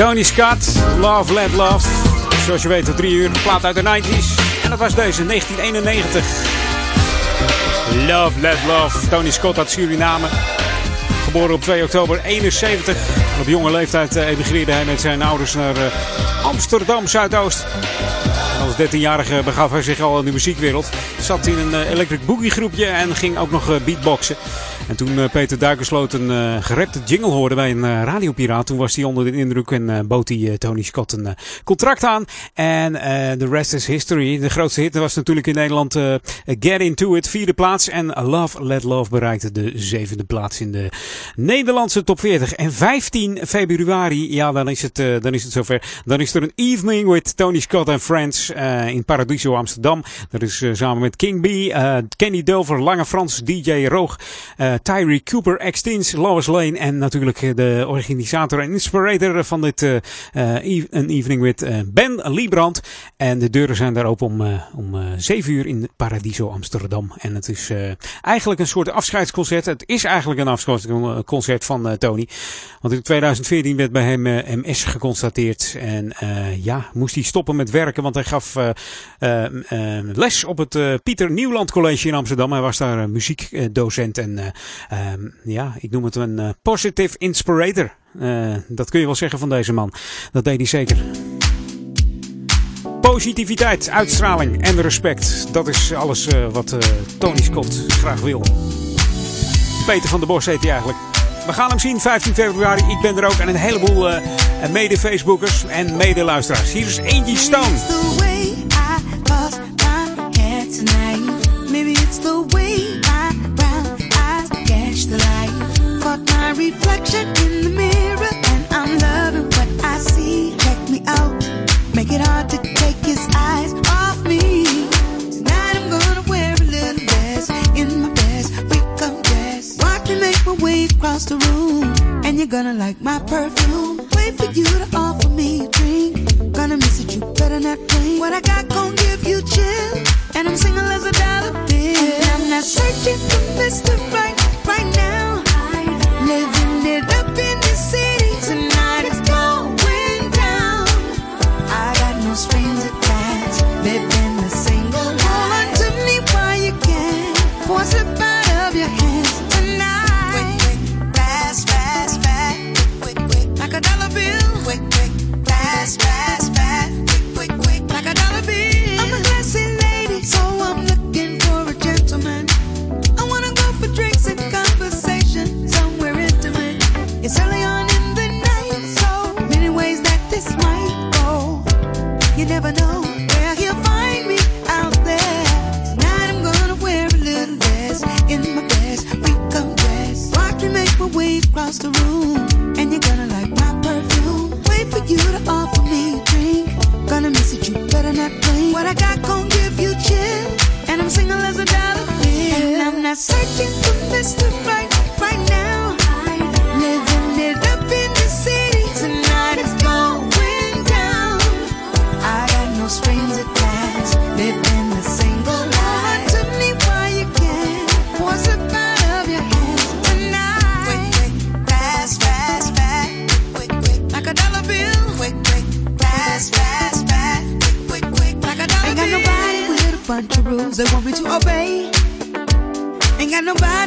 Tony Scott, Love Let Love. Zoals je weet, de drie uur plaat uit de 90s. En dat was deze, 1991. Love Let Love. Tony Scott uit Suriname. Geboren op 2 oktober 71. En op jonge leeftijd eh, emigreerde hij met zijn ouders naar eh, Amsterdam Zuidoost. Als 13-jarige begaf hij zich al in de muziekwereld. Zat in een eh, electric boogie groepje en ging ook nog beatboxen. En toen eh, Peter Duikersloot een eh gerapte jingle hoorde bij een eh, radiopiraat, toen was hij onder de indruk en bood hij Tony Scott een contract aan. En the rest is history. De grootste hit was natuurlijk in Nederland Get Into It, vierde plaats. En Love Let Love bereikte de zevende plaats in de Nederlandse top 40. En 15 februari, ja, dan is het, dan is het zover. Dan is er een evening with Tony Scott and Friends in Paradiso Amsterdam. Dat is samen met King B, Kenny Dover, Lange Frans, DJ Roog, Tyree Cooper, X-Teens, Lois Lane en natuurlijk eh, de organisator en inspirator van dit eh eh, e- een evening with eh, Ben Liebrand. En de deuren zijn daar open om, eh, om eh, 7 uur in Paradiso Amsterdam. En het is eh, eigenlijk een soort afscheidsconcert. Het is eigenlijk een afscheidsconcert van eh, Tony. Want in 2014 werd bij hem eh, MS geconstateerd. En eh, ja, moest hij stoppen met werken. Want hij gaf eh, eh, eh, les op het eh, Pieter Nieuwland College in Amsterdam. Hij was daar eh, muziekdocent. En eh, ehm, ja, ik noem het een eh, positive inspirator. Eh, dat kun je wel zeggen van deze man. Dat deed hij zeker. Positiviteit, uitstraling en respect. Dat is alles eh, wat Tony Scott graag wil. Peter van der Bos heet hij eigenlijk. We gaan hem zien 15 februari. Ik ben er ook en een heleboel mede-Facebookers en mede-luisteraars. Hier is Angie Stone. Reflection in the mirror, and I'm loving what I see. Check me out, make it hard to take his eyes off me. Tonight I'm gonna wear a little dress in my best freak of dress. Watch me make my way across the room, and you're gonna like my perfume. Wait for you to offer me a drink. Gonna miss it, you better not blink. What I got gon' give you chill, and I'm single as a dollar bill. And I'm not searching for Mr. Right right now.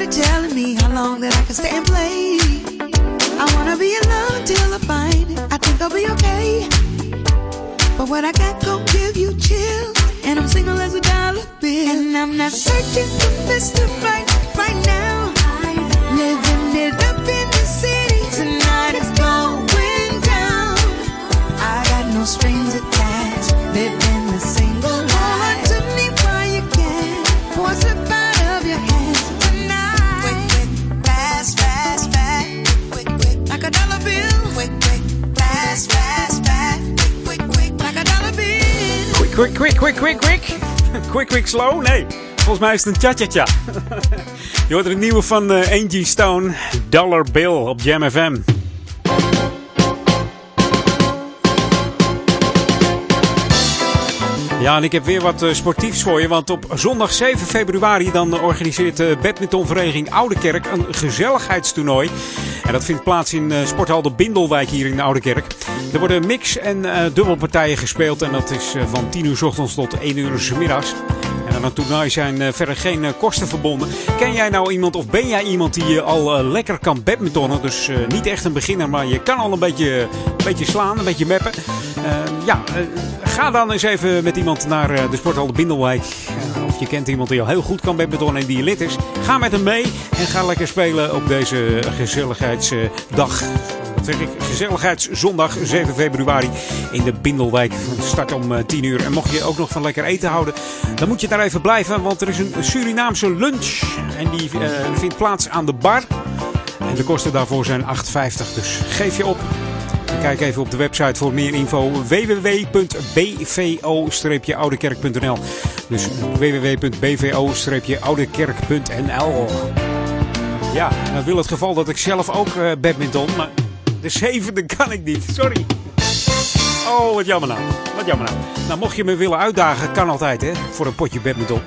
Nobody telling me how long that I can stay and play. I wanna be love until I find it. I think I'll be okay. But what I got gon' give you chills. And I'm single as a dollar bill. And I'm not searching for Mr. Right Quick, quick, quick, quick, quick. *laughs* Quick, quick, slow? Nee. Volgens mij is het een cha-cha-cha. *laughs* Je hoort er een nieuwe van eh, Angie Stone. Dollar Bill op Jam FM. Ja, en ik heb weer wat eh, sportiefs voor je. Want op zondag 7 februari dan organiseert de badmintonvereniging Oudekerk een gezelligheidstoernooi. En dat vindt plaats in eh, sporthal de Bindelwijk hier in Oudekerk. Er worden mix- en eh, dubbelpartijen gespeeld. En dat is eh, van 10 uur s ochtends tot 1 uur s middags. Aan het toernooi zijn eh, verder geen eh, kosten verbonden. Ken jij nou iemand of ben jij iemand die al eh, lekker kan badmintonnen? Dus niet echt een beginner, maar je kan al een beetje, een beetje slaan, een beetje meppen. Ja, ga dan eens even met iemand naar de sporthal de Bindelwijk. Of je kent iemand die al heel goed kan badmintonnen en die lid is. Ga met hem mee en ga lekker spelen op deze gezelligheidsdag. Zeg ik? Gezelligheidszondag 7 februari in de Bindelwijk. Start om eh, 10 uur. En mocht je ook nog van lekker eten houden, dan moet je daar even blijven. Want er is een Surinaamse lunch. En die eh, vindt plaats aan de bar. En de kosten daarvoor zijn 8,50. Dus geef je op. Kijk even op de website voor meer info. www.bvo-oudekerk.nl Dus www.bvo-oudekerk.nl Ja, dan wil het geval dat ik zelf ook eh, badminton. Maar de zevende kan ik niet. Sorry. Oh, wat jammer nou. Wat jammer nou. Nou, mocht je me willen uitdagen, kan altijd hè. Voor een potje badminton.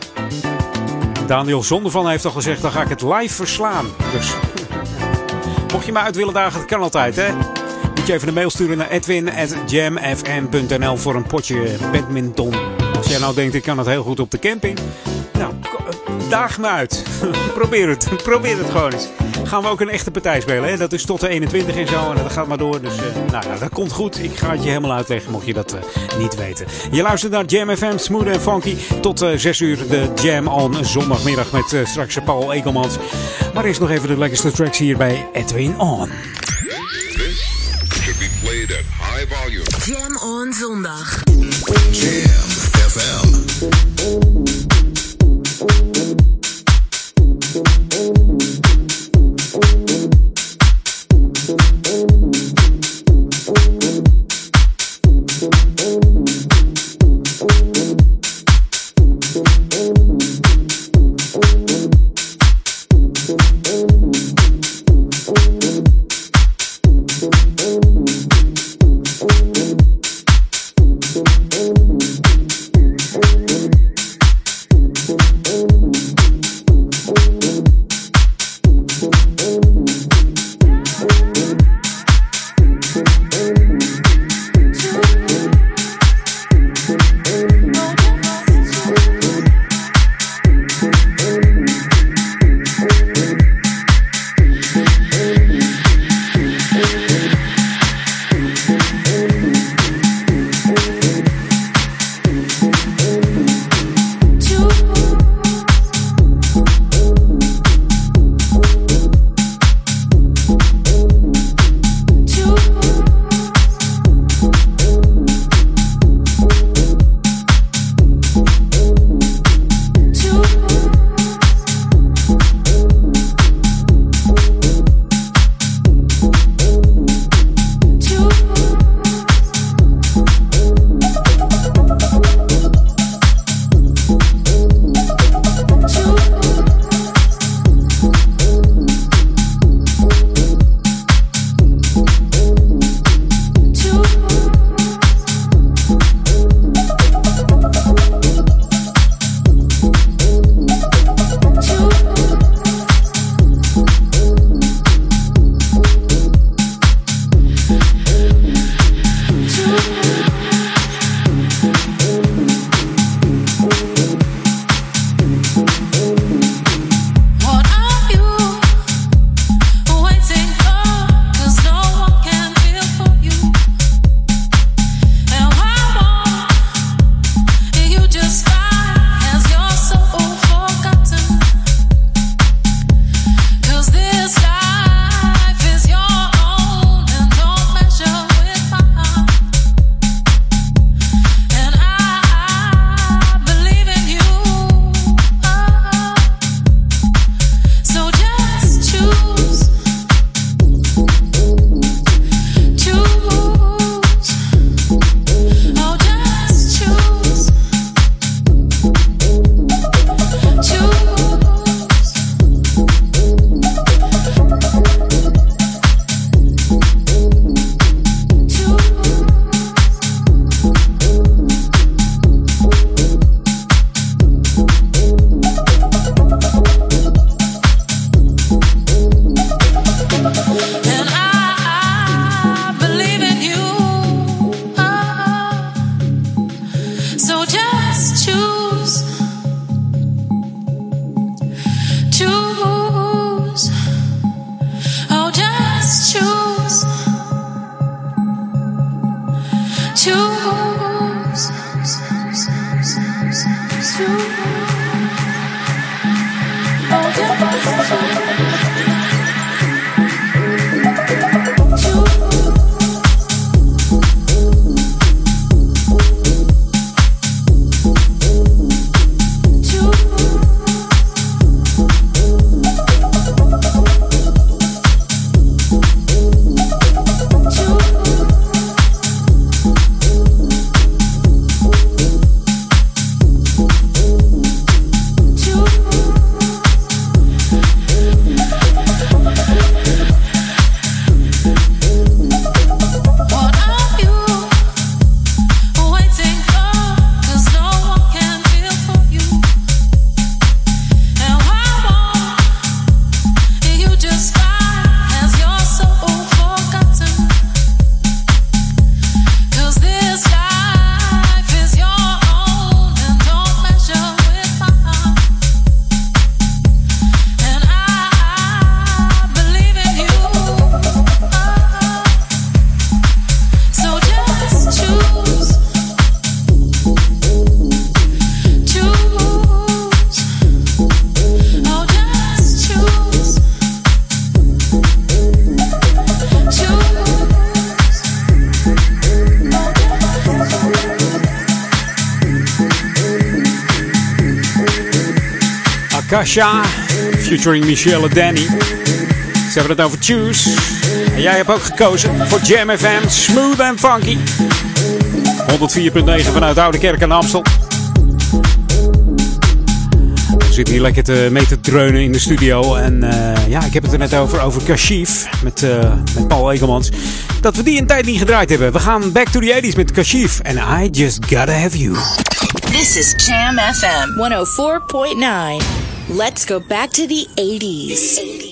Daniel Zondervan heeft al gezegd, dan ga ik het live verslaan. Dus *laughs* mocht je me uit willen dagen, dat kan altijd hè. Moet je even een mail sturen naar edwin.jamfm.nl voor een potje badminton. Als jij nou denkt, ik kan het heel goed op de camping. Daag me uit. Probeer het. Probeer het gewoon eens. Gaan we ook een echte partij spelen. Hè? Dat is tot de 21 en zo. En dat gaat maar door. Dus eh, nou, nou, dat komt goed. Ik ga het je helemaal uitleggen mocht je dat eh, niet weten. Je luistert naar Jam FM, Smooth en Funky. Tot eh 6 uur de Jam on zondagmiddag met eh, straks Paul Ekelmans. Maar eerst nog even de lekkerste tracks hier bij Edwin On. should be played at high volume. Jam on zondag. Jam FM. Michelle Danny. Ze hebben het over Choose. En jij hebt ook gekozen voor Jam FM Smooth and Funky. 104.9 vanuit Oude Kerk en Amstel. We zitten hier lekker te mee te dreunen in de studio. En eh, ja, ik heb het er net over, over Kashif met, eh, met Paul Egelmans Dat we die een tijd niet gedraaid hebben. We gaan back to the 80s met Kashif en I Just Gotta Have You. This is Jam FM 104.9. Let's go back to the 80s. The 80s.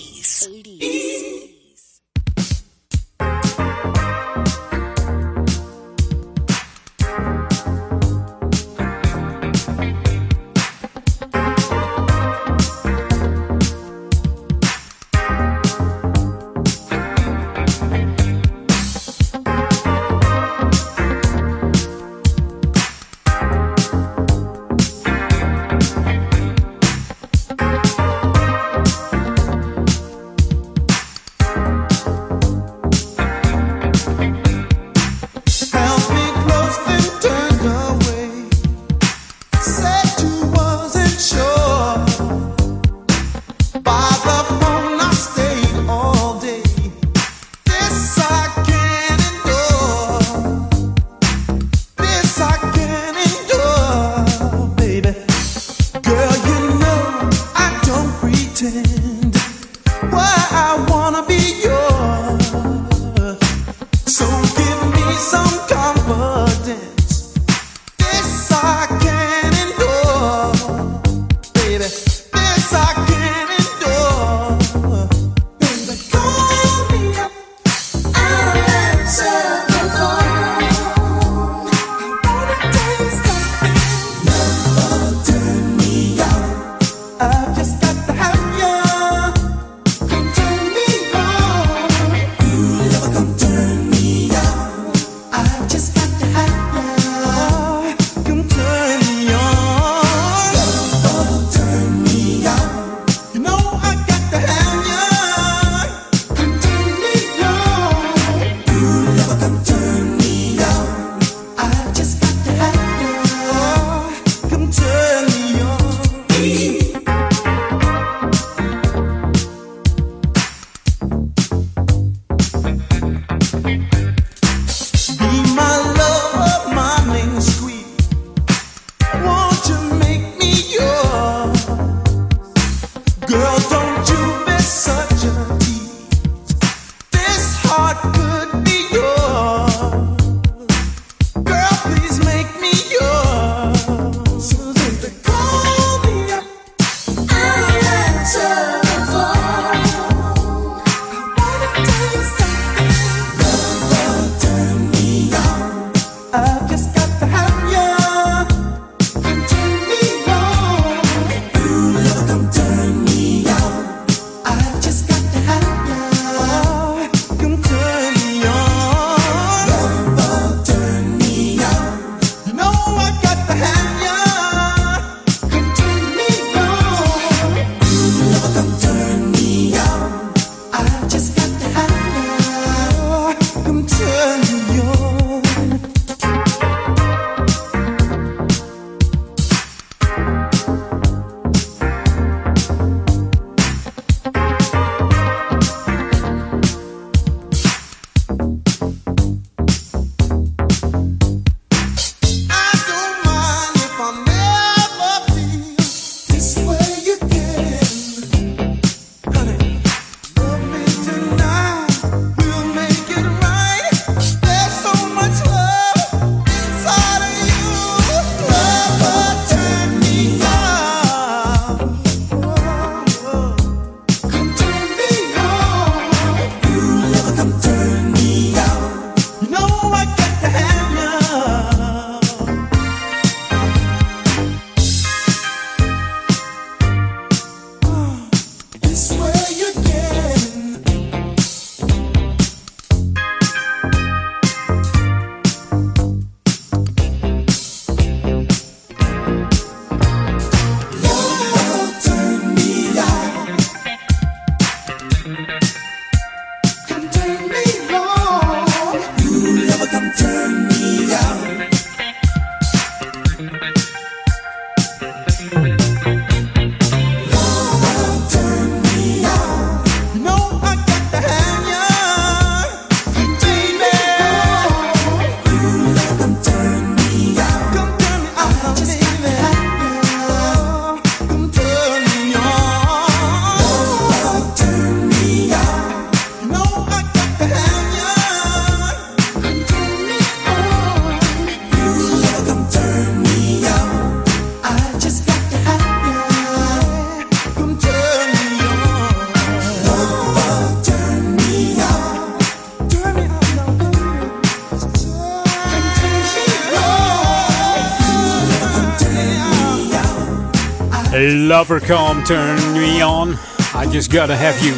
Lover Come Turn Me On. I Just Gotta Have You.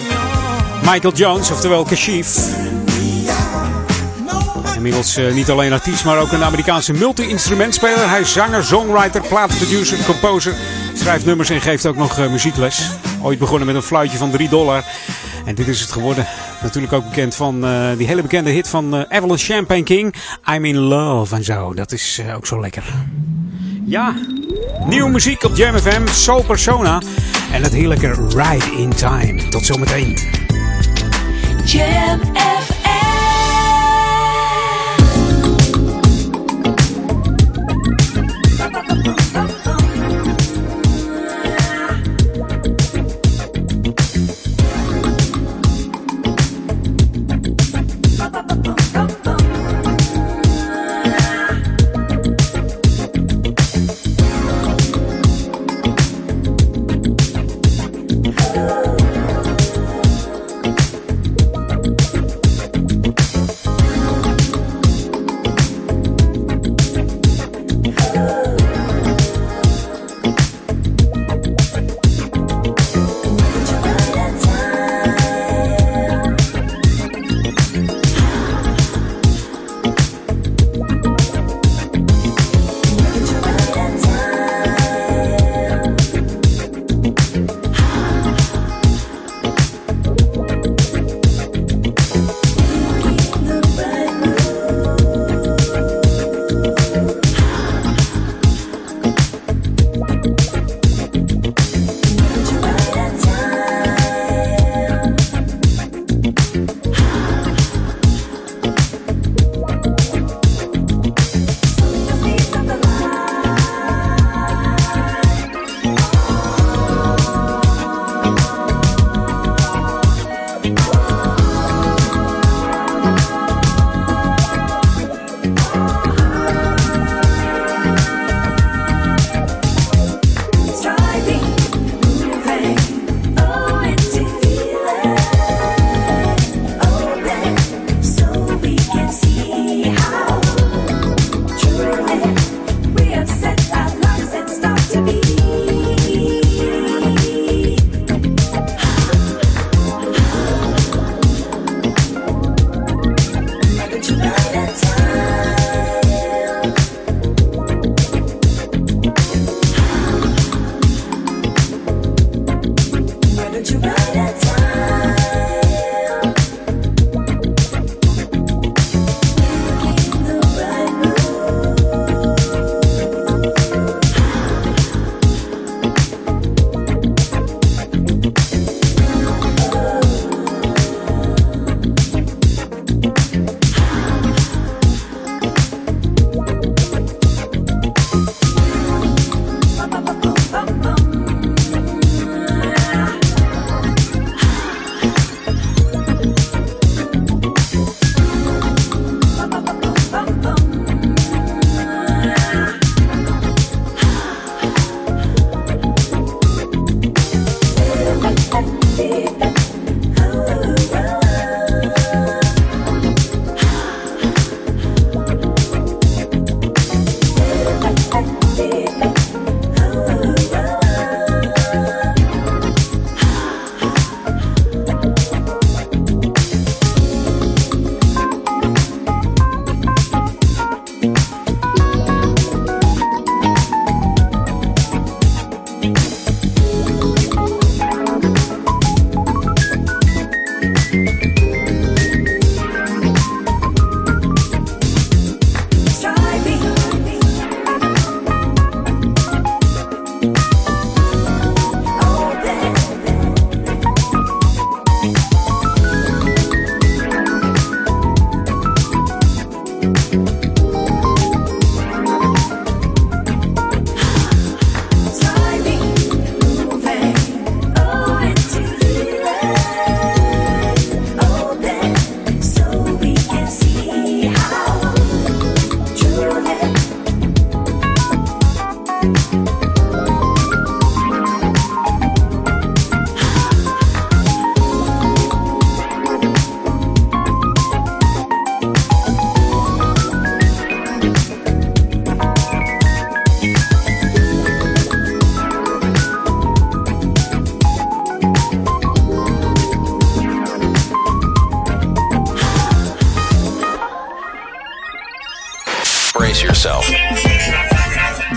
Michael Jones, oftewel Kashif. Inmiddels uh, niet alleen artiest, maar ook een Amerikaanse multi-instrumentspeler. Hij is zanger, songwriter, platenproducer, composer. Schrijft nummers en geeft ook nog uh, muziekles. Ooit begonnen met een fluitje van 3 dollar. En dit is het geworden. Natuurlijk ook bekend van uh, die hele bekende hit van uh, Evelyn Champagne King. I'm in love en zo. Dat is ook zo lekker. Ja, nieuwe muziek op Jam FM. Soul Persona. En het heerlijke Ride in Time. Tot zometeen.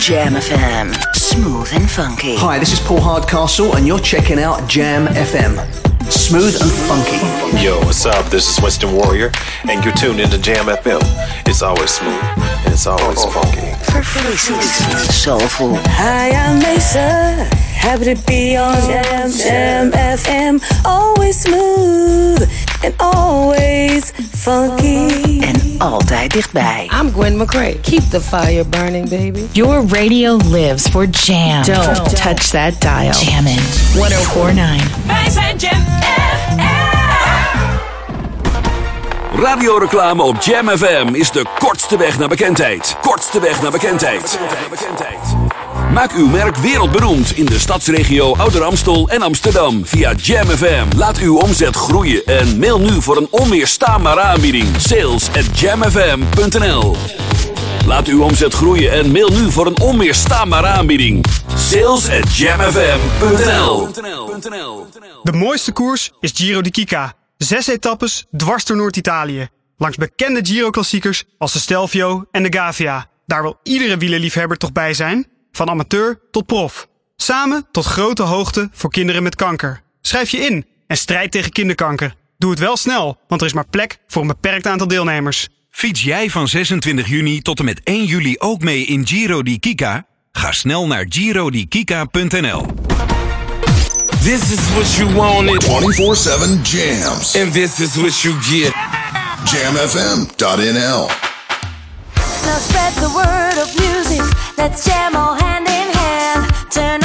Jam FM. Smooth and funky. Hi, this is Paul Hardcastle, and you're checking out Jam FM. Smooth and funky. Yo, what's up? This is Winston Warrior, and you're tuned into Jam FM. It's always smooth, and it's always oh. funky. Soulful. Hi, I'm Mesa. Happy to be on Jam, Jam FM. Always smooth and always funky. En altijd dichtbij. I'm Gwen McCrae. Keep the fire burning, baby. Your radio lives for jam. Don't, touch that dial. Jammin'. 1049. Wij zijn Jam Radioreclame op Jam FM is de kortste weg naar bekendheid. Kortste weg naar bekendheid. Maak uw merk wereldberoemd in de stadsregio Ouder Amstel en Amsterdam via Jam FM. Laat uw omzet groeien en mail nu voor een onweerstaanbare aanbieding. Sales at jamfm.nl Laat uw omzet groeien en mail nu voor een onweerstaanbare aanbieding. Sales at jamfm.nl De mooiste koers is Giro di Kika. Zes etappes dwars door Noord-Italië. Langs bekende Giro-klassiekers als de Stelvio en de Gavia. Daar wil iedere wielerliefhebber toch bij zijn? Van amateur tot prof. Samen tot grote hoogte voor kinderen met kanker. Schrijf je in en strijd tegen kinderkanker. Doe het wel snel, want er is maar plek voor een beperkt aantal deelnemers. Fiets jij van 26 juni tot en met 1 juli ook mee in Giro di Kika? Ga snel naar girodikika.nl. This is what you wanted. 24-7 jams. And this is what you get. JamFM.nl Now spread the word of music. Let's jam all hand in hand. Turn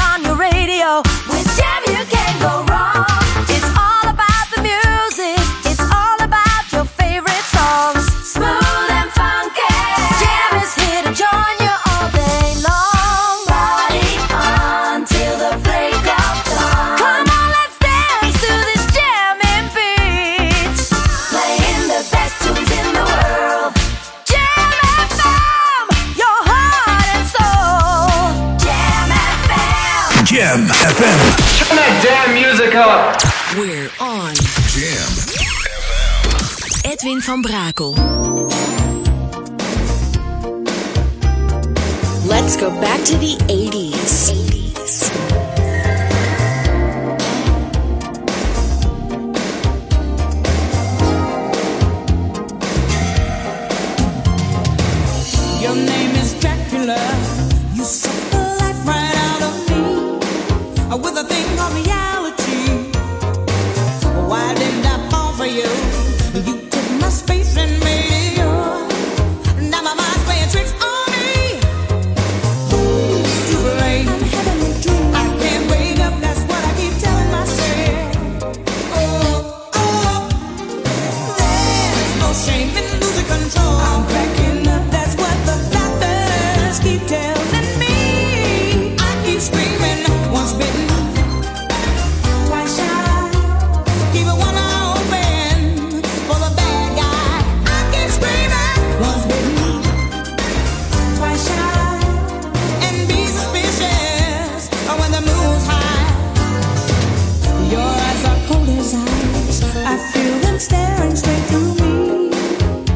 FM. Turn that damn music up. We're on. Jam. Edwin van Brakel. Let's go back to the 80s. 80s.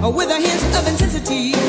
With a hint of intensity.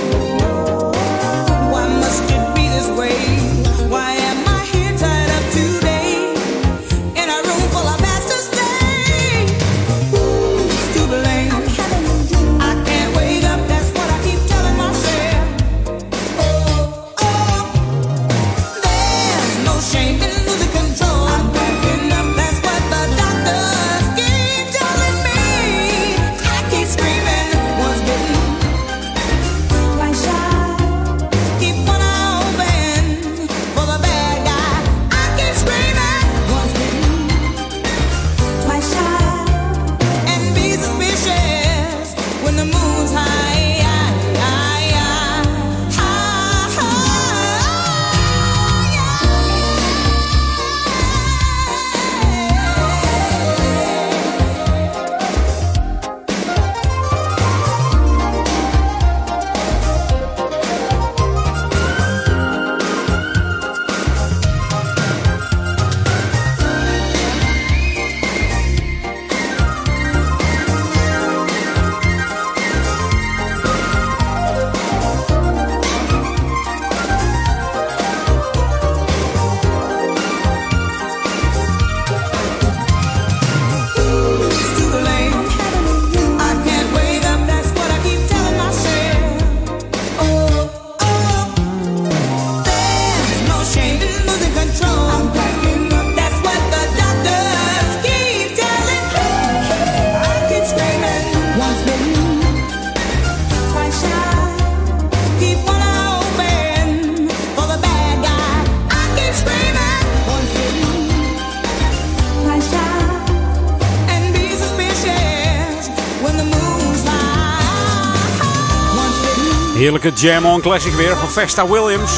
Heerlijke Jam On Classic weer van Vesta Williams.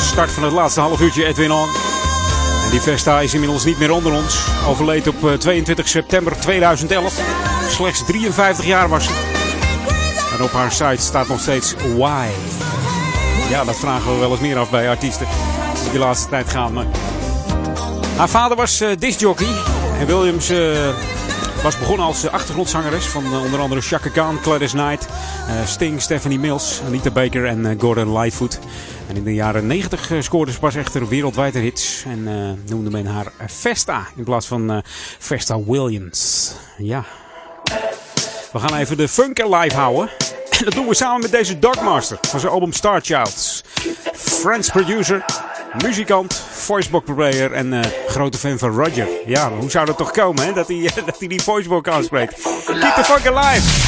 Start van het laatste half uurtje Edwin On. En die Vesta is inmiddels niet meer onder ons. Overleed op 22 eh, september 2011. Slechts 53 jaar was ze. En op haar site staat nog steeds Why. Ja, dat vragen we wel eens meer af bij artiesten die de laatste tijd gaan. Maar... Haar vader was uh, discjockey. En Williams was begonnen als achtergrondzangeres van onder andere Chaka Khan, Gladys Knight, Sting, Stephanie Mills, Anita Baker en Gordon Lightfoot. En in de jaren 90 scoorde ze pas echter wereldwijd hits. En noemde men haar Vesta in plaats van Vesta Williams. Ja. We gaan even de funk live houden. En dat doen we samen met deze Dogmaster van zijn album Star Child. Friends producer, muzikant, voicebox player en grote fan van Roger. Ja, hoe zou dat toch komen hè? Dat, hij, *laughs* dat hij die voicebox aanspreekt? Keep the funk alive!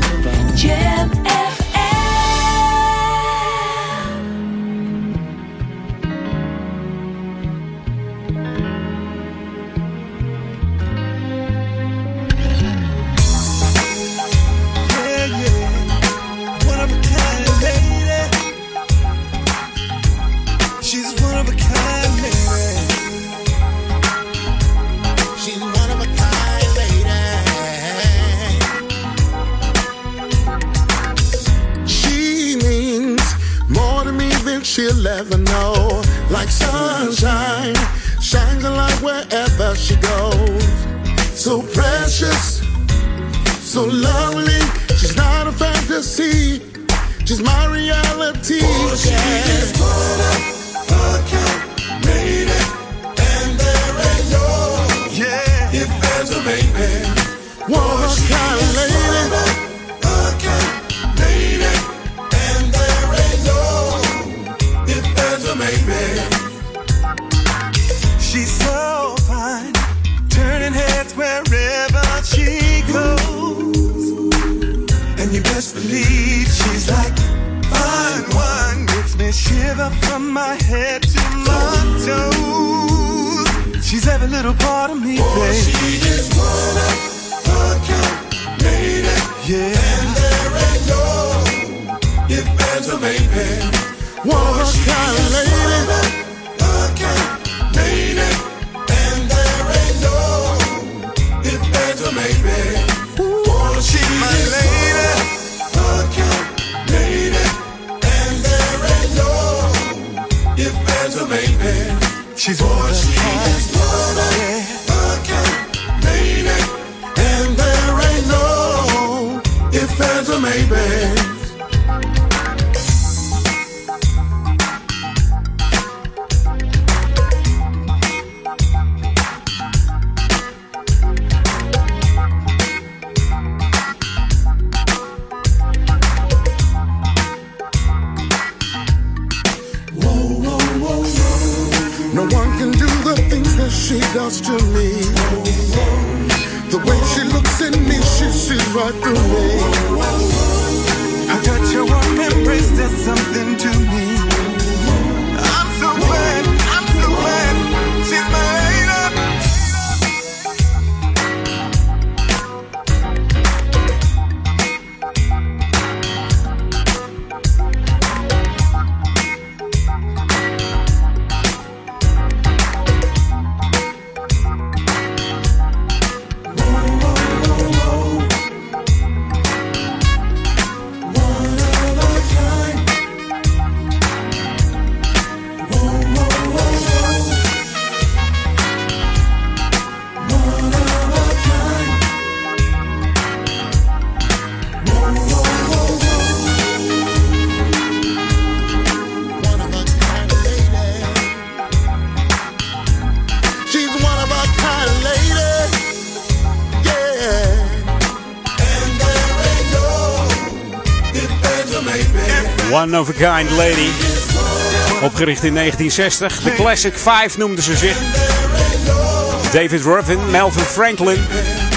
From my head to my toes. She's every little part of me, Oh, baby. she is one of a kind, it, Yeah, and there ain't no if there's a maybe. one of a kind lady. A kind, it, and there ain't no if there's a maybe. She's one of a of a Kind Lady. Opgericht in 1960. De Classic Five noemden ze zich. David Ruffin, Melvin Franklin,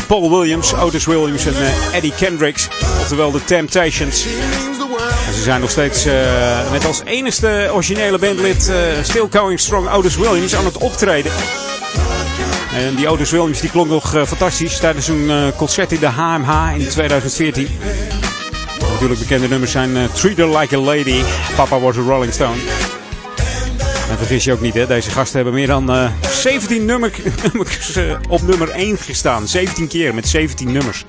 Paul Williams, Otis Williams en eh, Eddie Kendricks. Oftewel de Temptations. En ze zijn nog steeds eh, met als enigste originele bandlid eh, Still Going Strong Otis Williams aan het optreden. En die Otis Williams die klonk nog fantastisch tijdens een concert in de HMH in 2014. Natuurlijk bekende nummers zijn eh, Treat Her Like a Lady, Papa Was a Rolling Stone. En vergis je ook niet, hè, deze gasten hebben meer dan eh, 17 nummer, *laughs* nummers eh, op nummer 1 gestaan. 17 keer met 17 nummers.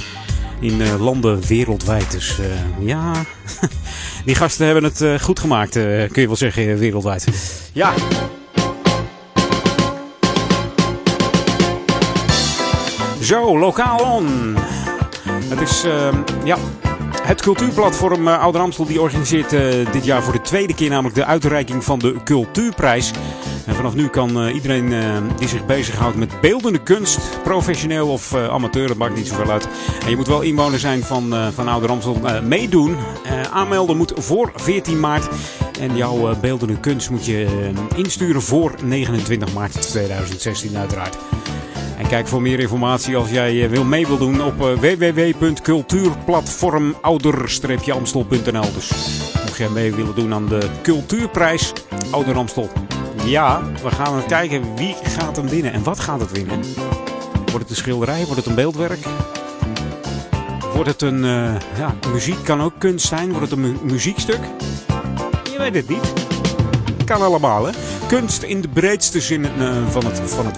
In eh, landen wereldwijd. Dus eh, ja, *laughs* die gasten hebben het eh, goed gemaakt, eh, kun je wel zeggen, eh, wereldwijd. Ja. Zo, lokaal on. Het is, ja, het cultuurplatform uh, Ouder Amstel die organiseert eh, dit jaar voor de tweede keer namelijk de uitreiking van de Cultuurprijs. En vanaf nu kan eh, iedereen eh, die zich bezighoudt met beeldende kunst, professioneel of eh, amateur, dat maakt niet zoveel uit. En je moet wel inwoner zijn van, eh, van Ouder Amstel eh, meedoen. Eh, aanmelden moet voor 14 maart. En jouw eh, beeldende kunst moet je eh, insturen voor 29 maart 2016 uiteraard. En kijk voor meer informatie als jij eh, wil mee wil doen op eh, www.cultuurplatformouder-amstel.nl. Dus mocht jij mee willen doen aan de Cultuurprijs Ouder Amstel. Ja, we gaan kijken wie gaat hem winnen en wat gaat het winnen. Wordt het een schilderij? Wordt het een beeldwerk? Wordt het een... eh, ja, muziek kan ook kunst zijn. Wordt het een mu- muziekstuk? Je weet het niet. Kan allemaal, hè? Kunst in de breedste zin van, het, van het.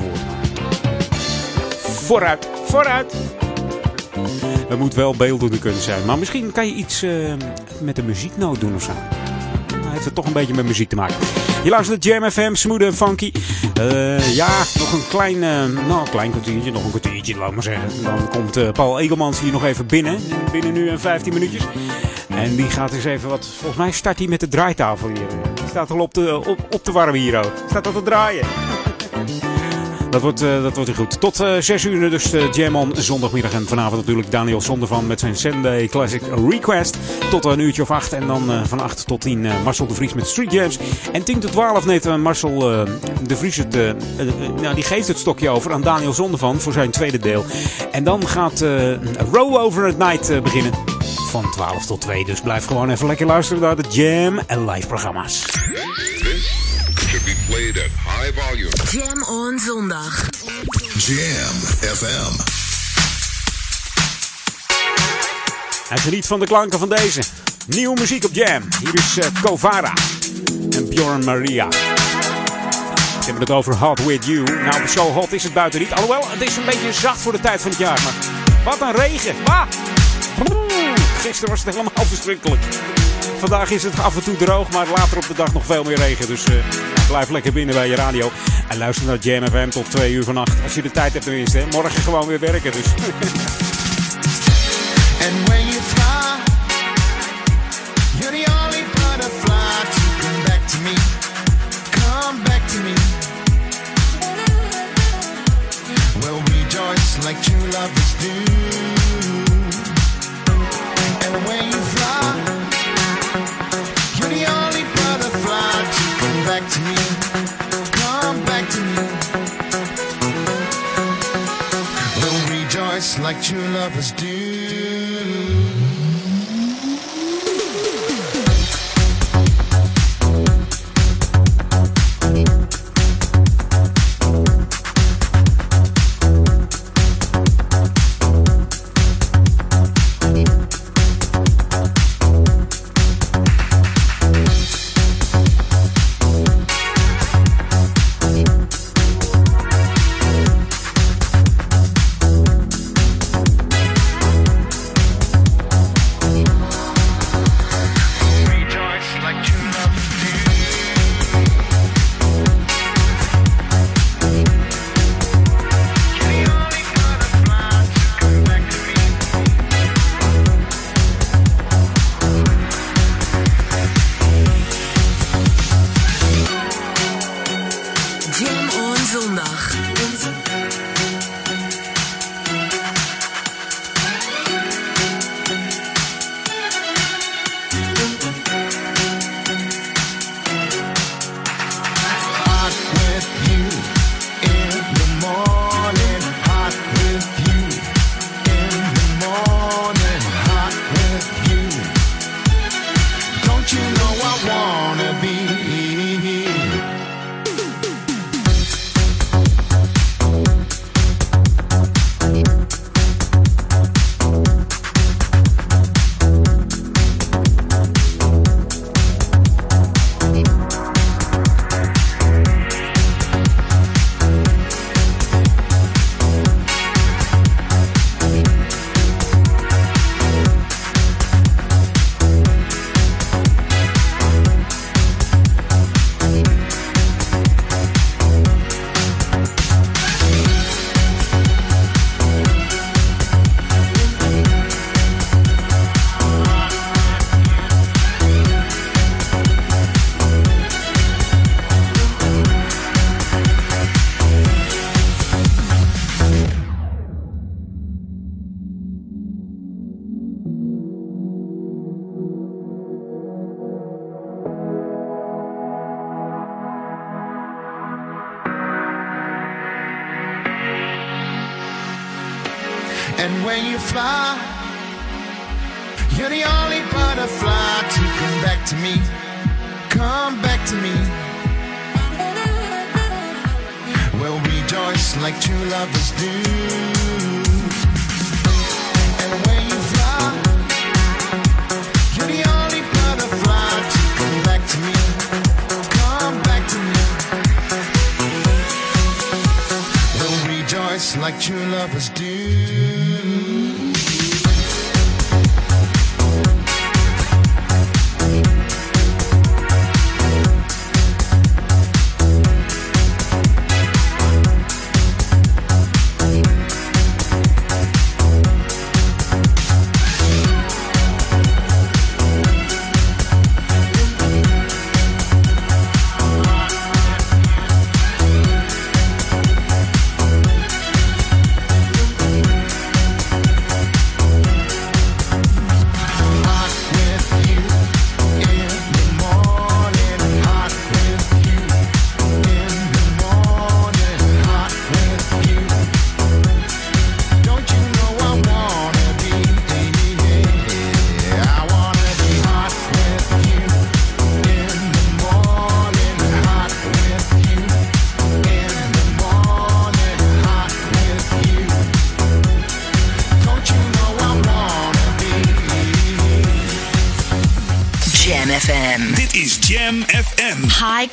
Vooruit, vooruit! Het moet wel beeldende kunst zijn. Maar misschien kan je iets eh, met een muzieknoot doen of zo. Nou, heeft het toch een beetje met muziek te maken. Je luistert Jam FM, smooth en funky. Eh, ja, nog een klein, eh, nou, klein kwartiertje, nog een kwartiertje, laat maar zeggen. Dan komt Paul Egelmans hier nog even binnen. Binnen nu en 15 minuutjes. En die gaat eens even wat. Volgens mij start hij met de draaitafel hier. Die staat al op te, op, op te warmen hier ook. Staat al te draaien. Dat wordt, eh, dat wordt goed. Tot eh 6 uur dus uh, Jam on zondagmiddag. En vanavond natuurlijk Daniel Zondervan met zijn Sunday Classic Request. Tot een uurtje of 8. En dan eh, van 8 tot 10 eh, Marcel de Vries met Street Jams. En 10 tot 12 neemt eh, Marcel eh, de Vries het, eh, eh, nou, die geeft het stokje over aan Daniel Zondervan voor zijn tweede deel. En dan gaat eh Row Over at Night eh, beginnen. Van 12 tot 2. Dus blijf gewoon even lekker luisteren naar de Jam en live programma's. Be played at high volume. Jam on zondag. Jam FM. Hij geniet van de klanken van deze. Nieuwe muziek op Jam. Hier is eh, Kovara en Bjorn Maria. We hebben het over Hot With You. Nou, zo hot is het buiten niet. Alhoewel, het is een beetje zacht voor de tijd van het jaar. Maar wat een regen. Ah! Gisteren was het helemaal *laughs* verschrikkelijk. Vandaag is het af en toe droog, maar later op de dag nog veel meer regen. Dus eh, blijf lekker binnen bij je radio. En luister naar Jam FM tot 2 uur vannacht. Als je de tijd hebt tenminste. Morgen gewoon weer werken. Dus. *laughs* And when you fly, like true lovers do.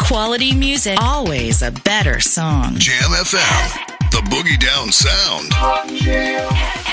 Quality music, always a better song. Jam FM. The Boogie Down Sound.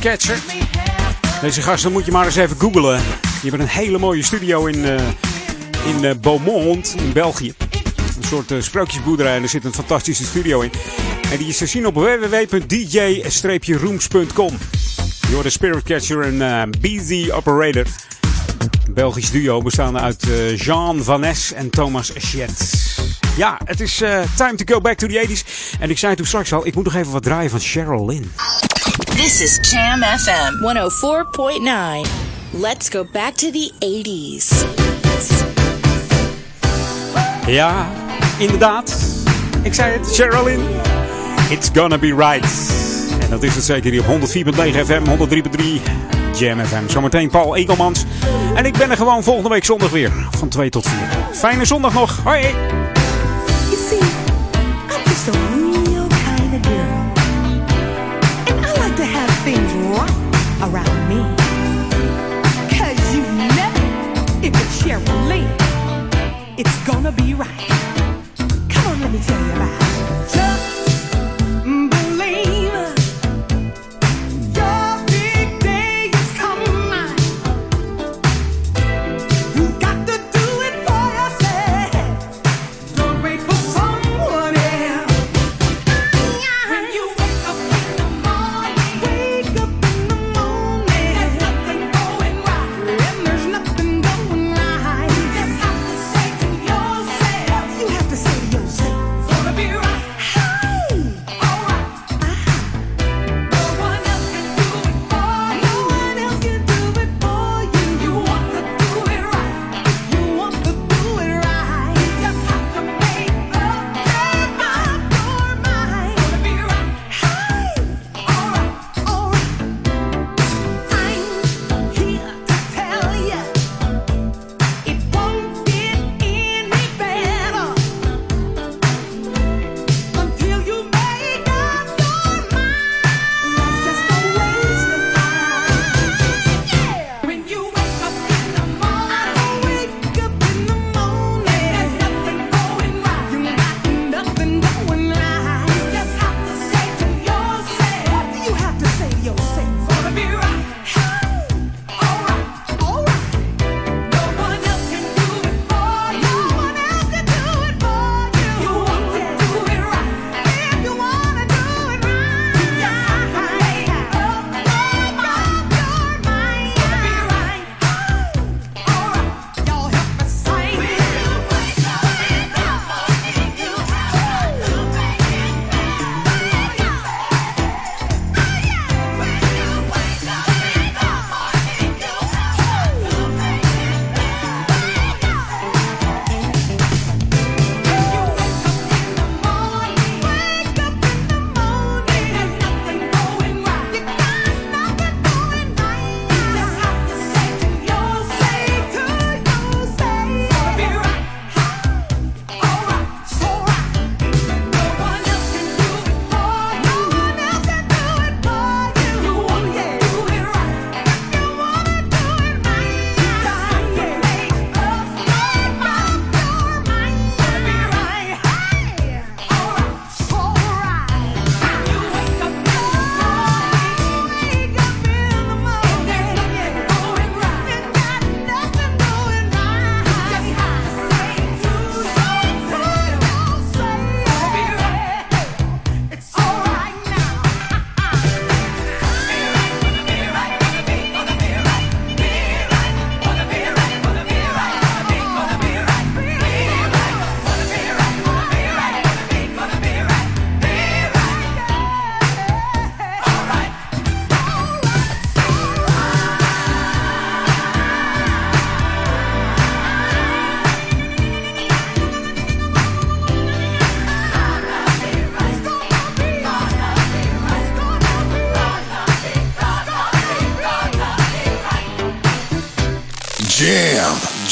Catcher. Deze gasten moet je maar eens even googlen. Je hebt een hele mooie studio in, eh, in eh, Beaumont, in België. Een soort eh, sprookjesboerderij en er zit een fantastische studio in. En die is te zien op www.dj-rooms.com. Je Spirit Catcher en BZ Operator. Een Belgisch duo bestaande uit Jean Van Ness en Thomas Chet. Ja, het is time to go back to the 80s. En ik zei toen straks al, ik moet nog even wat draaien van Cheryl Lynn. This is Jam FM 104.9. Let's go back to the 80s. Ja, inderdaad. Ik zei het, Cheryl Lynn. It's gonna be right. En dat is het zeker hier op 104.9 FM, 103.3 Jam FM. Zometeen Paul Egelmans. En ik ben er gewoon volgende week zondag weer. Van 2 tot 4. Fijne zondag nog. Hoi. Gonna be right.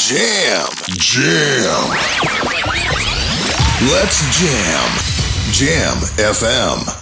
Jam, jam. Let's jam. Jam FM.